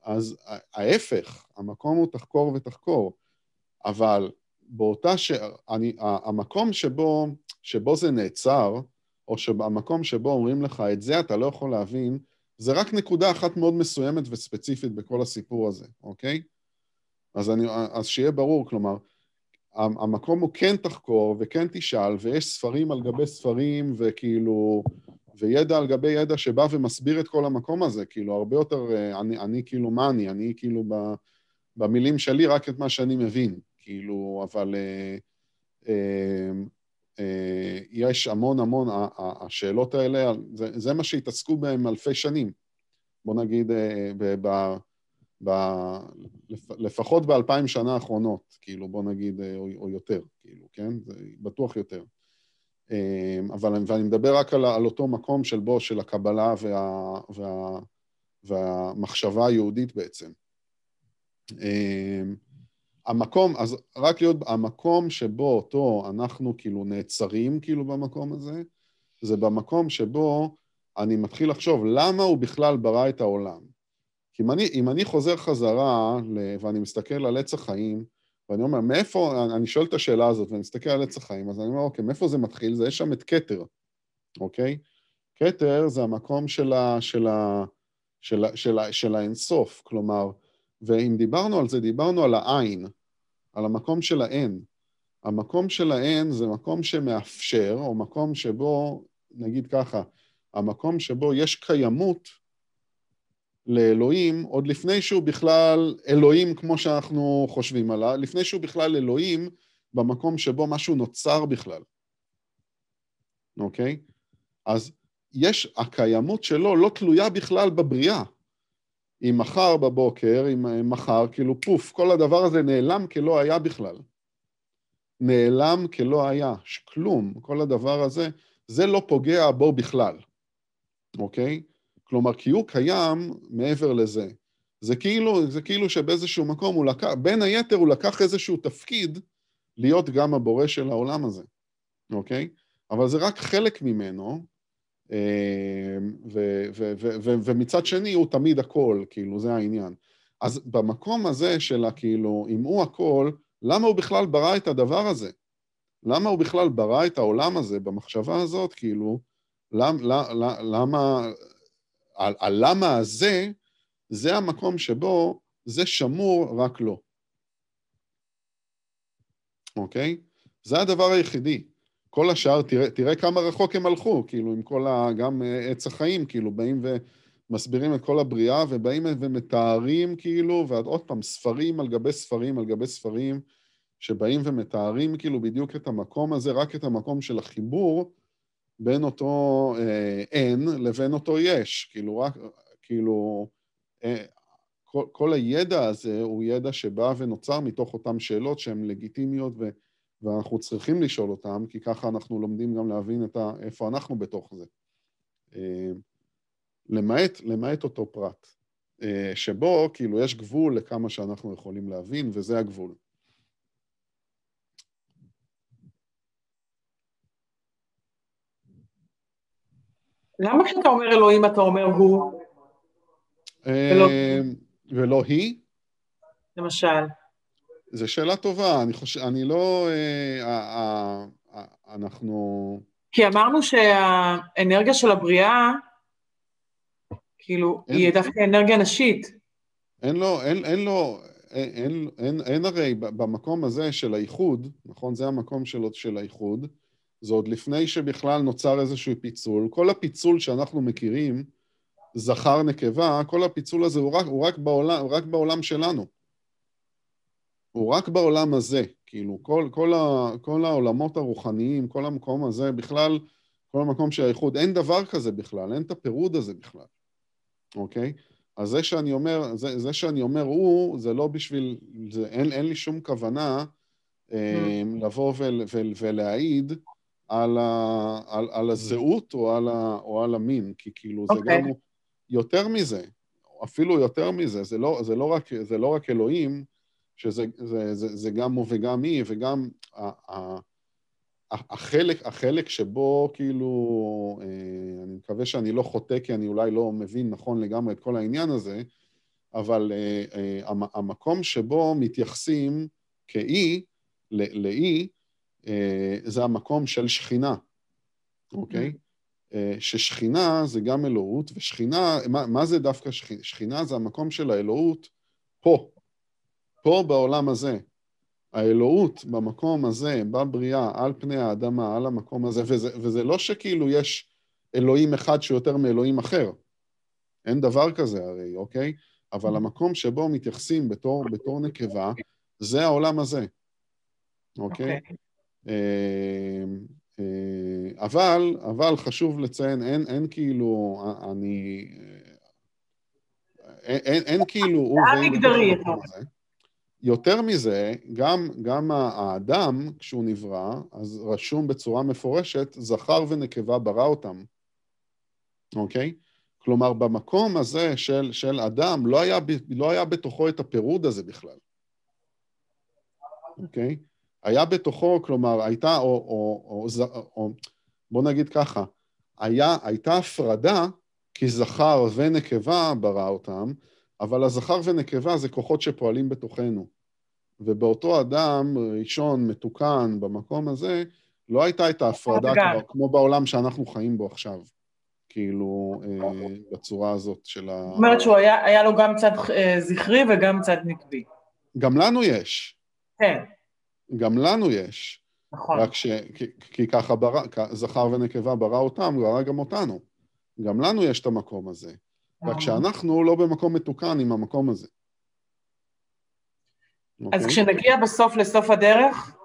אז ההפך, המקום הוא תחקור ותחקור, אבל באותה ש... אני, המקום שבו, שבו זה נעצר, או המקום שבו אומרים לך, את זה אתה לא יכול להבין, זה רק נקודה אחת מאוד מסוימת וספציפית בכל הסיפור הזה, אוקיי? אז, אני, אז שיהיה ברור, כלומר, המקום הוא כן תחקור וכן תשאל, ויש ספרים על גבי ספרים, וכאילו, וידע על גבי ידע שבא ומסביר את כל המקום הזה, כאילו, הרבה יותר, אה, אני, אני כאילו, מה אני? אני כאילו ב, במילים שלי רק את מה שאני מבין, כאילו, אבל... אה, אה, יש המון המון, השאלות האלה, זה, זה מה שהתעסקו בהם אלפי שנים. בוא נגיד, אה, ב, ב, ב, לפחות באלפיים שנה האחרונות, כאילו, בוא נגיד, אה, או, או יותר, כאילו, כן? זה בטוח יותר. אבל ואני מדבר רק על, על אותו מקום של בו, של הקבלה וה, וה, והמחשבה היהודית בעצם. המקום, אז רק להיות, המקום שבו אותו אנחנו כאילו נעצרים כאילו במקום הזה, זה במקום שבו אני מתחיל לחשוב למה הוא בכלל ברא את העולם. כי אם אני, אם אני חוזר חזרה ואני מסתכל על עץ החיים, ואני אומר, מאיפה, אני שואל את השאלה הזאת ואני מסתכל על עץ החיים, אז אני אומר, אוקיי, מאיפה זה מתחיל? זה יש שם את כתר, אוקיי? כתר זה המקום של, ה, של, ה, של, ה, של, ה, של האינסוף, כלומר, ואם דיברנו על זה, דיברנו על העין, על המקום של האין. המקום של האין זה מקום שמאפשר, או מקום שבו, נגיד ככה, המקום שבו יש קיימות לאלוהים, עוד לפני שהוא בכלל אלוהים כמו שאנחנו חושבים עליו, לפני שהוא בכלל אלוהים במקום שבו משהו נוצר בכלל, אוקיי? אז יש, הקיימות שלו לא תלויה בכלל בבריאה. אם מחר בבוקר, אם מחר, כאילו פוף, כל הדבר הזה נעלם כלא היה בכלל. נעלם כלא היה, כלום, כל הדבר הזה, זה לא פוגע בו בכלל, אוקיי? כלומר, כי הוא קיים מעבר לזה. זה כאילו, זה כאילו שבאיזשהו מקום הוא לקח, בין היתר הוא לקח איזשהו תפקיד להיות גם הבורא של העולם הזה, אוקיי? אבל זה רק חלק ממנו, ו- ו- ו- ו- ומצד שני הוא תמיד הכל, כאילו, זה העניין. אז במקום הזה של הכאילו, אם הוא הכל, למה הוא בכלל ברא את הדבר הזה? למה הוא בכלל ברא את העולם הזה במחשבה הזאת, כאילו, למה, למה, הלמה הזה, זה המקום שבו זה שמור רק לו. אוקיי? זה הדבר היחידי. כל השאר, תראה, תראה כמה רחוק הם הלכו, כאילו, עם כל ה... גם אה, עץ החיים, כאילו, באים ומסבירים את כל הבריאה, ובאים ומתארים, כאילו, ועוד פעם, ספרים על גבי ספרים על גבי ספרים, שבאים ומתארים, כאילו, בדיוק את המקום הזה, רק את המקום של החיבור בין אותו אה, אין לבין אותו יש. כאילו, רק, כאילו, אה, כל, כל הידע הזה הוא ידע שבא ונוצר מתוך אותן שאלות שהן לגיטימיות ו... ואנחנו צריכים לשאול אותם, כי ככה אנחנו לומדים גם להבין ה, איפה אנחנו בתוך זה. אה, למעט, למעט אותו פרט, אה, שבו כאילו יש גבול לכמה שאנחנו יכולים להבין, וזה הגבול. למה כשאתה אומר אלוהים אתה אומר הוא? ולא, ולא היא? למשל. זו שאלה טובה, אני חושב, אני לא... אה, אה, אה, אנחנו... כי אמרנו שהאנרגיה של הבריאה, כאילו, אין, היא דווקא אנרגיה נשית. אין לו, אין, אין לו, אין, אין, אין, אין הרי במקום הזה של האיחוד, נכון? זה המקום של, של האיחוד, זה עוד לפני שבכלל נוצר איזשהו פיצול. כל הפיצול שאנחנו מכירים, זכר נקבה, כל הפיצול הזה הוא רק, הוא רק, בעולם, רק בעולם שלנו. הוא רק בעולם הזה, כאילו, כל, כל, ה, כל העולמות הרוחניים, כל המקום הזה, בכלל, כל המקום של האיחוד, אין דבר כזה בכלל, אין את הפירוד הזה בכלל, אוקיי? אז זה שאני אומר, זה, זה שאני אומר הוא, זה לא בשביל, זה, אין, אין לי שום כוונה אה, mm. לבוא ול, ול, ולהעיד על, ה, על, על הזהות או על, ה, או על המין, כי כאילו okay. זה אוקיי. גם יותר מזה, אפילו יותר מזה, זה לא, זה לא, רק, זה לא רק אלוהים, שזה זה, זה, זה גם הוא וגם היא, וגם ה, ה, החלק, החלק שבו כאילו, אה, אני מקווה שאני לא חוטא כי אני אולי לא מבין נכון לגמרי את כל העניין הזה, אבל אה, אה, המקום שבו מתייחסים כאי, לאי, זה המקום של שכינה, אוקיי? ששכינה זה גם אלוהות, ושכינה, מה, מה זה דווקא שכינה? שכינה זה המקום של האלוהות פה, פה בעולם הזה, האלוהות במקום הזה, בבריאה, על פני האדמה, על המקום הזה, וזה, וזה לא שכאילו יש אלוהים אחד שיותר מאלוהים אחר. אין דבר כזה הרי, אוקיי? אבל המקום שבו מתייחסים בתור, בתור נקבה, זה העולם הזה, אוקיי? Okay. אוקיי. אה, אה, אבל, אבל חשוב לציין, אין, אין כאילו, אני... אה, אין, אין, אין כאילו... הוא ואין... יותר מזה, גם, גם האדם, כשהוא נברא, אז רשום בצורה מפורשת, זכר ונקבה ברא אותם, אוקיי? כלומר, במקום הזה של, של אדם, לא היה, לא היה בתוכו את הפירוד הזה בכלל, אוקיי? היה בתוכו, כלומר, הייתה, או, או, או, או, או בוא נגיד ככה, היה, הייתה הפרדה, כי זכר ונקבה ברא אותם, אבל הזכר ונקבה זה כוחות שפועלים בתוכנו. ובאותו אדם ראשון, מתוקן, במקום הזה, לא הייתה את ההפרדה כבר, כמו בעולם שאנחנו חיים בו עכשיו. כאילו, אה, בצורה הזאת של ה... זאת אומרת שהוא היה, היה לו גם צד אה, זכרי וגם צד נקבי. גם לנו יש. כן. גם לנו יש. נכון. רק ש... כי, כי ככה ברא, זכר ונקבה ברא אותם, ברא גם אותנו. גם לנו יש את המקום הזה. רק שאנחנו לא במקום מתוקן עם המקום הזה. אז אוקיי? כשנגיע בסוף לסוף הדרך?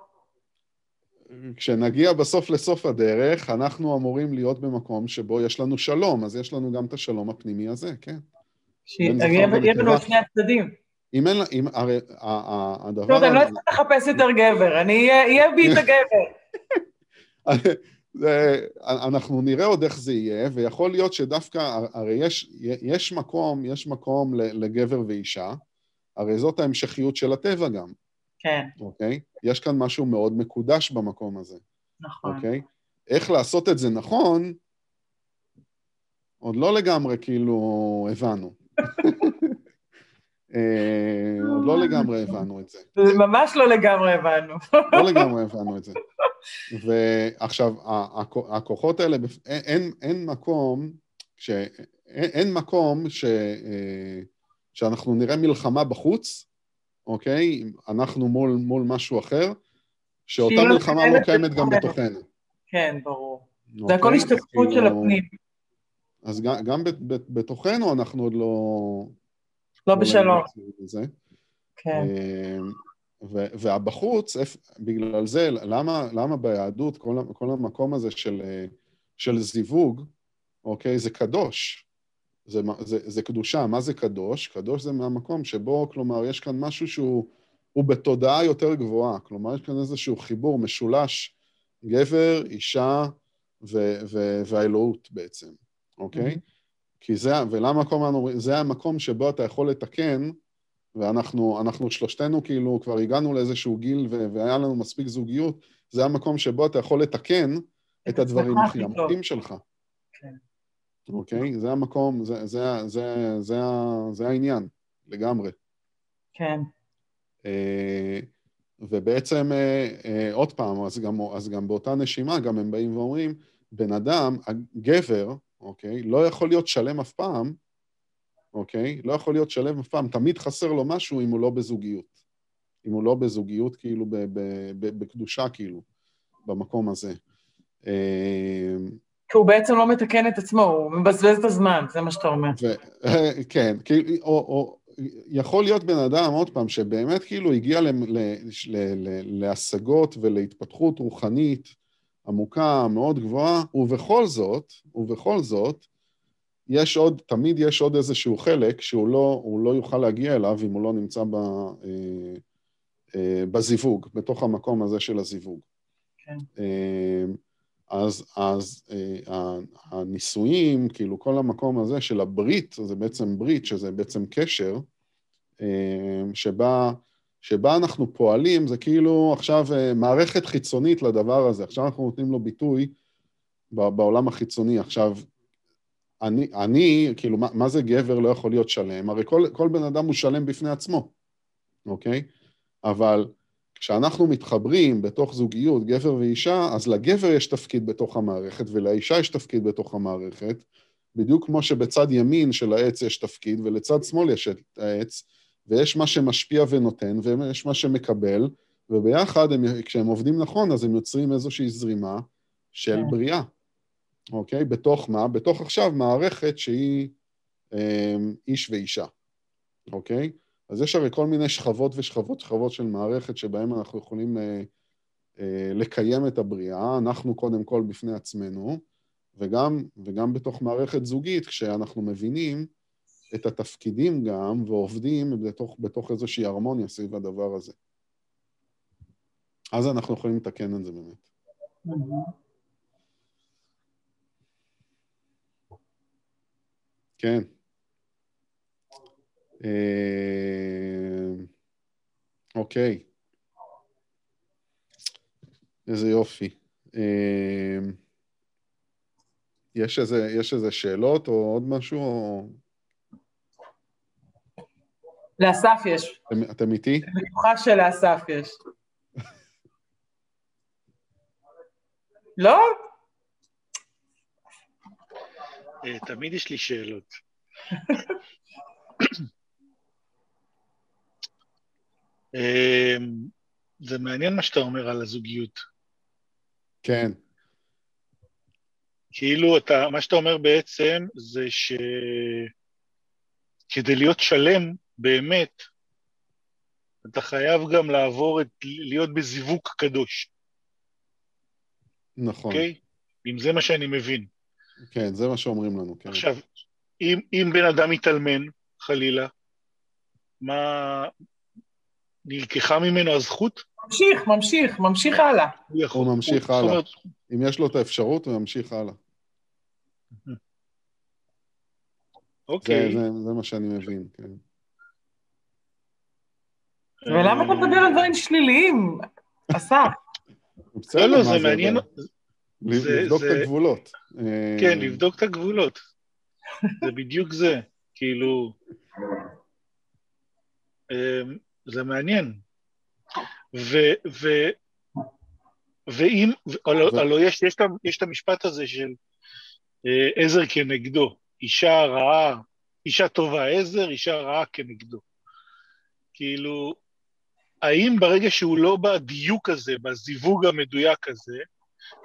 כשנגיע בסוף לסוף הדרך, אנחנו אמורים להיות במקום שבו יש לנו שלום, אז יש לנו גם את השלום הפנימי הזה, כן. שיהיה לנו את שני הצדדים. אם אין, אם, הרי, הדבר... טוב, אני לא אצטרך לחפש יותר גבר, אני אהיה בי את הגבר. *laughs* אנחנו נראה עוד איך זה יהיה, ויכול להיות שדווקא, הרי יש, יש מקום, יש מקום לגבר ואישה, הרי זאת ההמשכיות של הטבע גם. כן. אוקיי? יש כאן משהו מאוד מקודש במקום הזה. נכון. אוקיי? איך לעשות את זה נכון, עוד לא לגמרי כאילו הבנו. *laughs* אה, עוד לא לגמרי הבנו את זה. ממש לא לגמרי הבנו. לא לגמרי הבנו את זה. ועכשיו, הכוחות האלה, אין, אין מקום, ש, אין, אין מקום ש, אה, שאנחנו נראה מלחמה בחוץ, אוקיי? אנחנו מול, מול משהו אחר, שאותה מלחמה לא קיימת גם בתוכנו. כן, ברור. זה הכל אוקיי? השתתפות של כאילו- הפנים. אז גם, גם בתוכנו אנחנו עוד לא... לא בשלום. כן. אמ, והבחוץ, בגלל זה, למה, למה ביהדות כל, כל המקום הזה של, של זיווג, אוקיי, זה קדוש. זה, זה, זה קדושה. מה זה קדוש? קדוש זה מהמקום שבו, כלומר, יש כאן משהו שהוא בתודעה יותר גבוהה. כלומר, יש כאן איזשהו חיבור משולש, גבר, אישה ו, ו, והאלוהות בעצם, אוקיי? Mm-hmm. כי זה, ולמה כל הזמן אומרים, זה המקום שבו אתה יכול לתקן, ואנחנו אנחנו שלושתנו כאילו כבר הגענו לאיזשהו גיל ו, והיה לנו מספיק זוגיות, זה המקום שבו אתה יכול לתקן את הדברים הכי *laughs* עמוקים שלך. כן. אוקיי? זה המקום, זה, זה, זה, זה, זה העניין, לגמרי. כן. אה, ובעצם, אה, אה, עוד פעם, אז גם, אז גם באותה נשימה, גם הם באים ואומרים, בן אדם, הגבר, אוקיי? לא יכול להיות שלם אף פעם, אוקיי? לא יכול להיות שלם אף פעם, תמיד חסר לו משהו אם הוא לא בזוגיות. אם הוא לא בזוגיות, כאילו, בקדושה, כאילו, במקום הזה. אה, כי הוא בעצם לא מתקן את עצמו, הוא מבזבז את הזמן, זה מה שאתה אומר. ו- *laughs* כן, או, או יכול להיות בן אדם, עוד פעם, שבאמת כאילו הגיע ל- ל- ל- להשגות ולהתפתחות רוחנית, עמוקה, מאוד גבוהה, ובכל זאת, ובכל זאת, יש עוד, תמיד יש עוד איזשהו חלק שהוא לא, לא יוכל להגיע אליו אם הוא לא נמצא ב, אה, אה, בזיווג, בתוך המקום הזה של הזיווג. כן. אה, אז, אז אה, הנישואים, כאילו כל המקום הזה של הברית, זה בעצם ברית, שזה בעצם קשר, אה, שבה שבה אנחנו פועלים, זה כאילו עכשיו אה, מערכת חיצונית לדבר הזה. עכשיו אנחנו נותנים לו ביטוי בעולם החיצוני. עכשיו, אני, אני כאילו, מה, מה זה גבר לא יכול להיות שלם? הרי כל, כל בן אדם הוא שלם בפני עצמו, אוקיי? אבל כשאנחנו מתחברים בתוך זוגיות, גבר ואישה, אז לגבר יש תפקיד בתוך המערכת ולאישה יש תפקיד בתוך המערכת, בדיוק כמו שבצד ימין של העץ יש תפקיד ולצד שמאל יש את העץ, ויש מה שמשפיע ונותן, ויש מה שמקבל, וביחד, הם, כשהם עובדים נכון, אז הם יוצרים איזושהי זרימה של כן. בריאה, אוקיי? בתוך מה? בתוך עכשיו מערכת שהיא אה, איש ואישה, אוקיי? אז יש הרי כל מיני שכבות ושכבות שכבות של מערכת שבהן אנחנו יכולים אה, אה, לקיים את הבריאה, אנחנו קודם כל בפני עצמנו, וגם, וגם בתוך מערכת זוגית, כשאנחנו מבינים את התפקידים גם, ועובדים בתוך, בתוך איזושהי הרמוניה סביב הדבר הזה. אז אנחנו יכולים לתקן את זה באמת. כן. אה, אוקיי. איזה יופי. אה, יש איזה, יש איזה שאלות או עוד משהו? או... לאסף יש. אתם איתי? אני בטוחה שלאסף יש. לא? אה, תמיד יש לי שאלות. אה, זה מעניין מה שאתה אומר על הזוגיות. כן. כאילו, אתה, מה שאתה אומר בעצם זה שכדי להיות שלם, באמת, אתה חייב גם לעבור את, להיות בזיווג קדוש. נכון. אוקיי? Okay? אם זה מה שאני מבין. כן, זה מה שאומרים לנו, כן. עכשיו, אם, אם בן אדם מתאלמן, חלילה, מה... נלקחה ממנו הזכות? ממשיך, ממשיך, ממשיך הלאה. הוא, יכול, הוא ממשיך הוא, הלאה. אומרת... אם יש לו את האפשרות, הוא ימשיך הלאה. אוקיי. זה, זה, זה מה שאני מבין, כן. ולמה אתה מדבר על דברים שליליים, אסף? בסדר, זה מעניין. לבדוק את הגבולות. כן, לבדוק את הגבולות. זה בדיוק זה, כאילו... אמ, זה מעניין. ו... ו ואם, הלוא יש, יש, יש את המשפט הזה של אה, עזר כנגדו, אישה רעה, אישה טובה עזר, אישה רעה כנגדו. כאילו, האם ברגע שהוא לא בדיוק הזה, בזיווג המדויק הזה,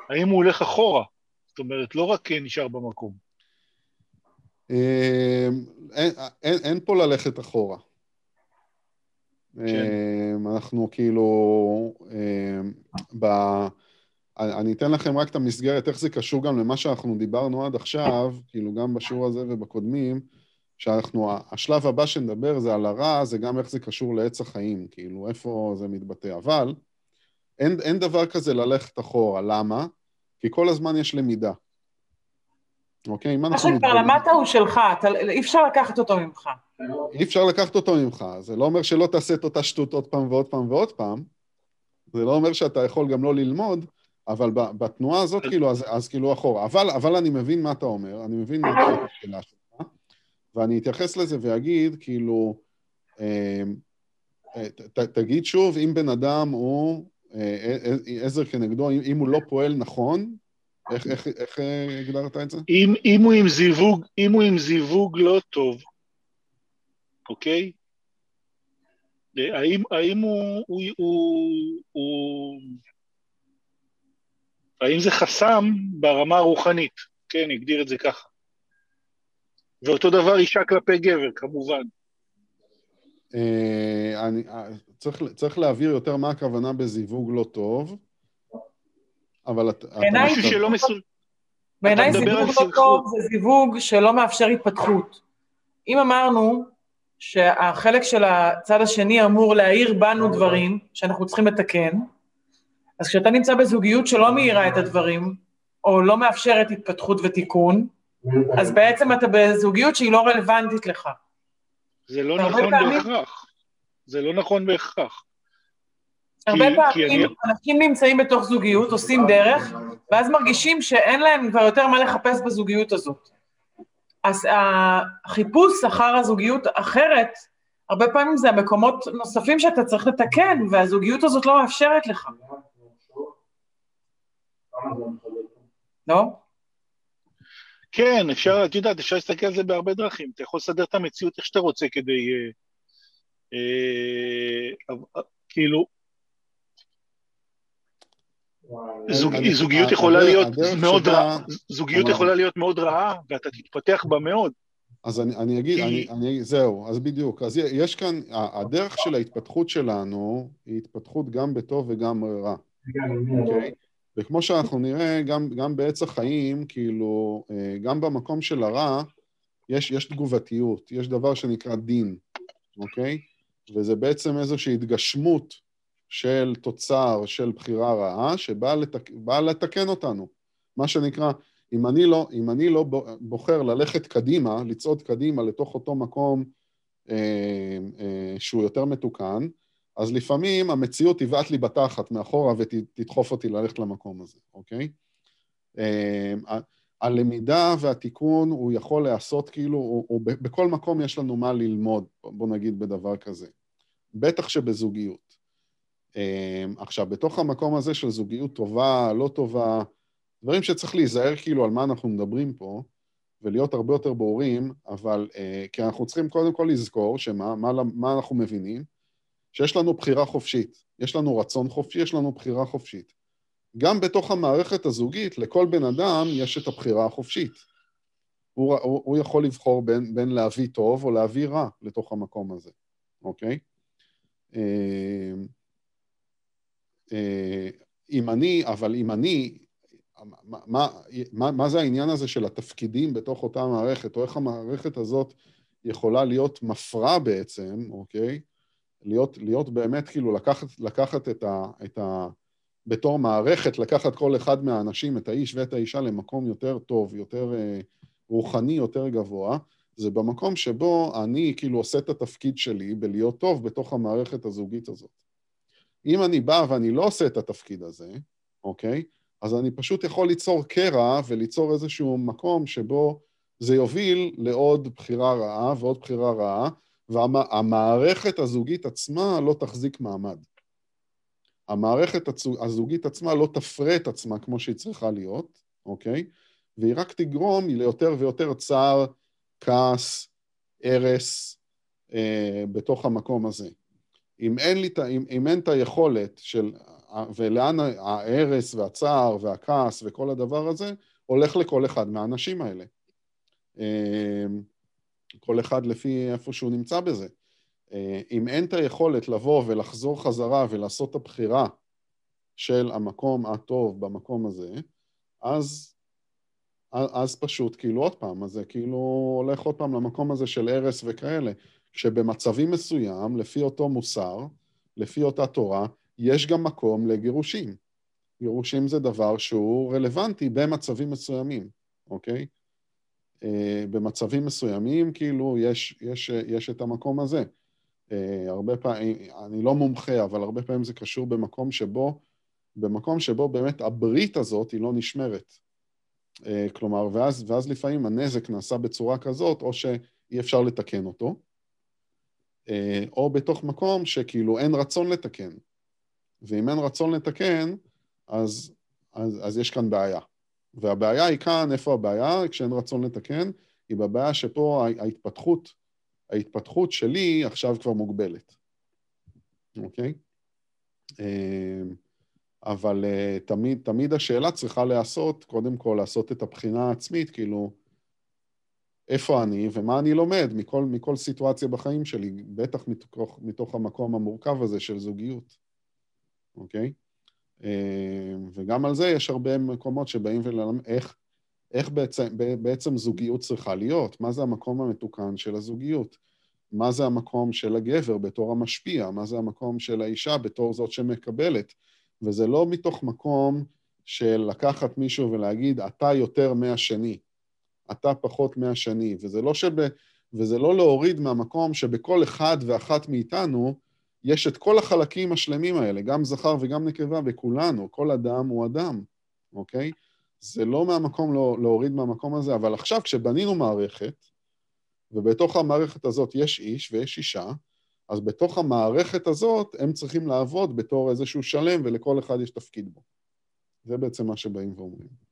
האם הוא הולך אחורה? זאת אומרת, לא רק נשאר במקום. אמ, אין, פה ללכת אחורה. כן. אמ, אנחנו כאילו, אמ. אני אתן לכם רק את המסגרת, איך זה קשור גם למה שאנחנו דיברנו עד עכשיו, כאילו גם בשיעור הזה ובקודמים, שאנחנו, השלב הבא שנדבר זה על הרע, זה גם איך זה קשור לעץ החיים, כאילו, איפה זה מתבטא. אבל אין, אין דבר כזה ללכת אחורה, למה? כי כל הזמן יש למידה. אוקיי? מה שכבר למדת הוא שלך, אתה, אי אפשר לקחת אותו ממך. אי אפשר לקחת אותו ממך, זה לא אומר שלא תעשה את אותה שטות עוד פעם ועוד פעם ועוד פעם, זה לא אומר שאתה יכול גם לא ללמוד, אבל בתנועה הזאת, כאילו, אז, אז כאילו אחורה. אבל, אבל אני מבין מה אתה אומר, אני מבין מה את השאלה שלך, ואני אתייחס לזה ואגיד, כאילו, אה, אה, תגיד שוב, אם בן אדם הוא אה, עזר כנגדו, אם הוא לא פועל נכון, איך, איך, איך הגדרת את זה? אם, אם, הוא זיווג, אם הוא עם זיווג לא טוב, אוקיי? האם, האם הוא, הוא, הוא, הוא... האם זה חסם ברמה הרוחנית? כן, נגדיר את זה ככה. ואותו דבר אישה כלפי גבר, כמובן. אה, אני, אה, צריך, צריך להבהיר יותר מה הכוונה בזיווג לא טוב, אבל אתה... בעיניי שלא מסוג... בעיניי זיווג לא טוב זה זיווג שלא מאפשר התפתחות. אם אמרנו שהחלק של הצד השני אמור להאיר בנו דברים שאנחנו צריכים לתקן, אז כשאתה נמצא בזוגיות שלא מאירה את הדברים, או לא מאפשרת התפתחות ותיקון, אז בעצם אתה בזוגיות שהיא לא רלוונטית לך. זה לא נכון בהכרח. זה לא נכון בהכרח. הרבה פעמים אנשים נמצאים בתוך זוגיות, עושים דרך, ואז מרגישים שאין להם כבר יותר מה לחפש בזוגיות הזאת. אז החיפוש אחר הזוגיות אחרת, הרבה פעמים זה המקומות נוספים שאתה צריך לתקן, והזוגיות הזאת לא מאפשרת לך. לא? כן, אפשר, את יודעת, אפשר להסתכל על זה בהרבה דרכים. אתה יכול לסדר את המציאות איך שאתה רוצה כדי... אה, אה, כאילו, זוגיות יכולה להיות מאוד רעה, זוגיות יכולה להיות מאוד רעה, ואתה תתפתח בה מאוד. אז אני, אני אגיד, אני, אני, זהו, אז בדיוק. אז יש כאן, הדרך של ההתפתחות שלנו היא התפתחות גם בטוב וגם רע, אוקיי? וכמו שאנחנו נראה, גם, גם בעץ החיים, כאילו, אה, גם במקום של הרע, יש, יש תגובתיות, יש דבר שנקרא דין, אוקיי? וזה בעצם איזושהי התגשמות של תוצר של בחירה רעה, שבאה לתק... לתקן אותנו. מה שנקרא, אם אני, לא, אם אני לא בוחר ללכת קדימה, לצעוד קדימה לתוך אותו מקום אה, אה, שהוא יותר מתוקן, אז לפעמים המציאות תבעט לי בתחת מאחורה ותדחוף אותי ללכת למקום הזה, אוקיי? אה, הלמידה והתיקון הוא יכול להיעשות כאילו, הוא, הוא, בכל מקום יש לנו מה ללמוד, בוא נגיד בדבר כזה. בטח שבזוגיות. אמ, עכשיו, בתוך המקום הזה של זוגיות טובה, לא טובה, דברים שצריך להיזהר כאילו על מה אנחנו מדברים פה, ולהיות הרבה יותר ברורים, אבל uh, כי אנחנו צריכים קודם כל לזכור שמה מה, מה אנחנו מבינים? שיש לנו בחירה חופשית, יש לנו רצון חופשי, יש לנו בחירה חופשית. גם בתוך המערכת הזוגית, לכל בן אדם יש את הבחירה החופשית. הוא, הוא, הוא יכול לבחור בין, בין להביא טוב או להביא רע לתוך המקום הזה, אוקיי? Uh, אה, אם אני, אבל אם אני, מה, מה, מה זה העניין הזה של התפקידים בתוך אותה מערכת, או איך המערכת הזאת יכולה להיות מפרה בעצם, אוקיי? להיות, להיות באמת, כאילו, לקחת, לקחת את ה... את ה בתור מערכת, לקחת כל אחד מהאנשים, את האיש ואת האישה, למקום יותר טוב, יותר אה, רוחני, יותר גבוה, זה במקום שבו אני כאילו עושה את התפקיד שלי בלהיות טוב בתוך המערכת הזוגית הזאת. אם אני בא ואני לא עושה את התפקיד הזה, אוקיי? אז אני פשוט יכול ליצור קרע וליצור איזשהו מקום שבו זה יוביל לעוד בחירה רעה ועוד בחירה רעה, והמערכת הזוגית עצמה לא תחזיק מעמד. המערכת הזוגית עצמה לא תפרה את עצמה כמו שהיא צריכה להיות, אוקיי? והיא רק תגרום ליותר ויותר צער, כעס, הרס אה, בתוך המקום הזה. אם אין, לי, אם, אם אין את היכולת של, ולאן ההרס והצער והכעס וכל הדבר הזה, הולך לכל אחד מהאנשים האלה. אה, כל אחד לפי איפה שהוא נמצא בזה. אה, אם אין את היכולת לבוא ולחזור חזרה ולעשות את הבחירה של המקום הטוב במקום הזה, אז, אז פשוט, כאילו עוד פעם, אז זה כאילו הולך עוד פעם למקום הזה של הרס וכאלה, שבמצבים מסוים, לפי אותו מוסר, לפי אותה תורה, יש גם מקום לגירושים. גירושים זה דבר שהוא רלוונטי במצבים מסוימים, אוקיי? אה, במצבים מסוימים, כאילו, יש, יש, יש את המקום הזה. אה, הרבה פעמים, אני לא מומחה, אבל הרבה פעמים זה קשור במקום שבו, במקום שבו באמת הברית הזאת היא לא נשמרת. אה, כלומר, ואז, ואז לפעמים הנזק נעשה בצורה כזאת, או שאי אפשר לתקן אותו, אה, או בתוך מקום שכאילו אין רצון לתקן. ואם אין רצון לתקן, אז, אז, אז יש כאן בעיה. והבעיה היא כאן, איפה הבעיה? כשאין רצון לתקן, היא בבעיה שפה ההתפתחות ההתפתחות שלי עכשיו כבר מוגבלת, אוקיי? אה, אבל אה, תמיד, תמיד השאלה צריכה להיעשות, קודם כל לעשות את הבחינה העצמית, כאילו, איפה אני ומה אני לומד מכל, מכל סיטואציה בחיים שלי, בטח מתוך, מתוך המקום המורכב הזה של זוגיות, אוקיי? אה, וגם על זה יש הרבה מקומות שבאים וללמד איך, איך בעצם, בעצם זוגיות צריכה להיות, מה זה המקום המתוקן של הזוגיות, מה זה המקום של הגבר בתור המשפיע, מה זה המקום של האישה בתור זאת שמקבלת. וזה לא מתוך מקום של לקחת מישהו ולהגיד, אתה יותר מהשני, אתה פחות מהשני, וזה לא, שב, וזה לא להוריד מהמקום שבכל אחד ואחת מאיתנו יש את כל החלקים השלמים האלה, גם זכר וגם נקבה, בכולנו, כל אדם הוא אדם, אוקיי? זה לא מהמקום לא, להוריד מהמקום הזה, אבל עכשיו כשבנינו מערכת, ובתוך המערכת הזאת יש איש ויש אישה, אז בתוך המערכת הזאת הם צריכים לעבוד בתור איזשהו שלם, ולכל אחד יש תפקיד בו. זה בעצם מה שבאים ואומרים.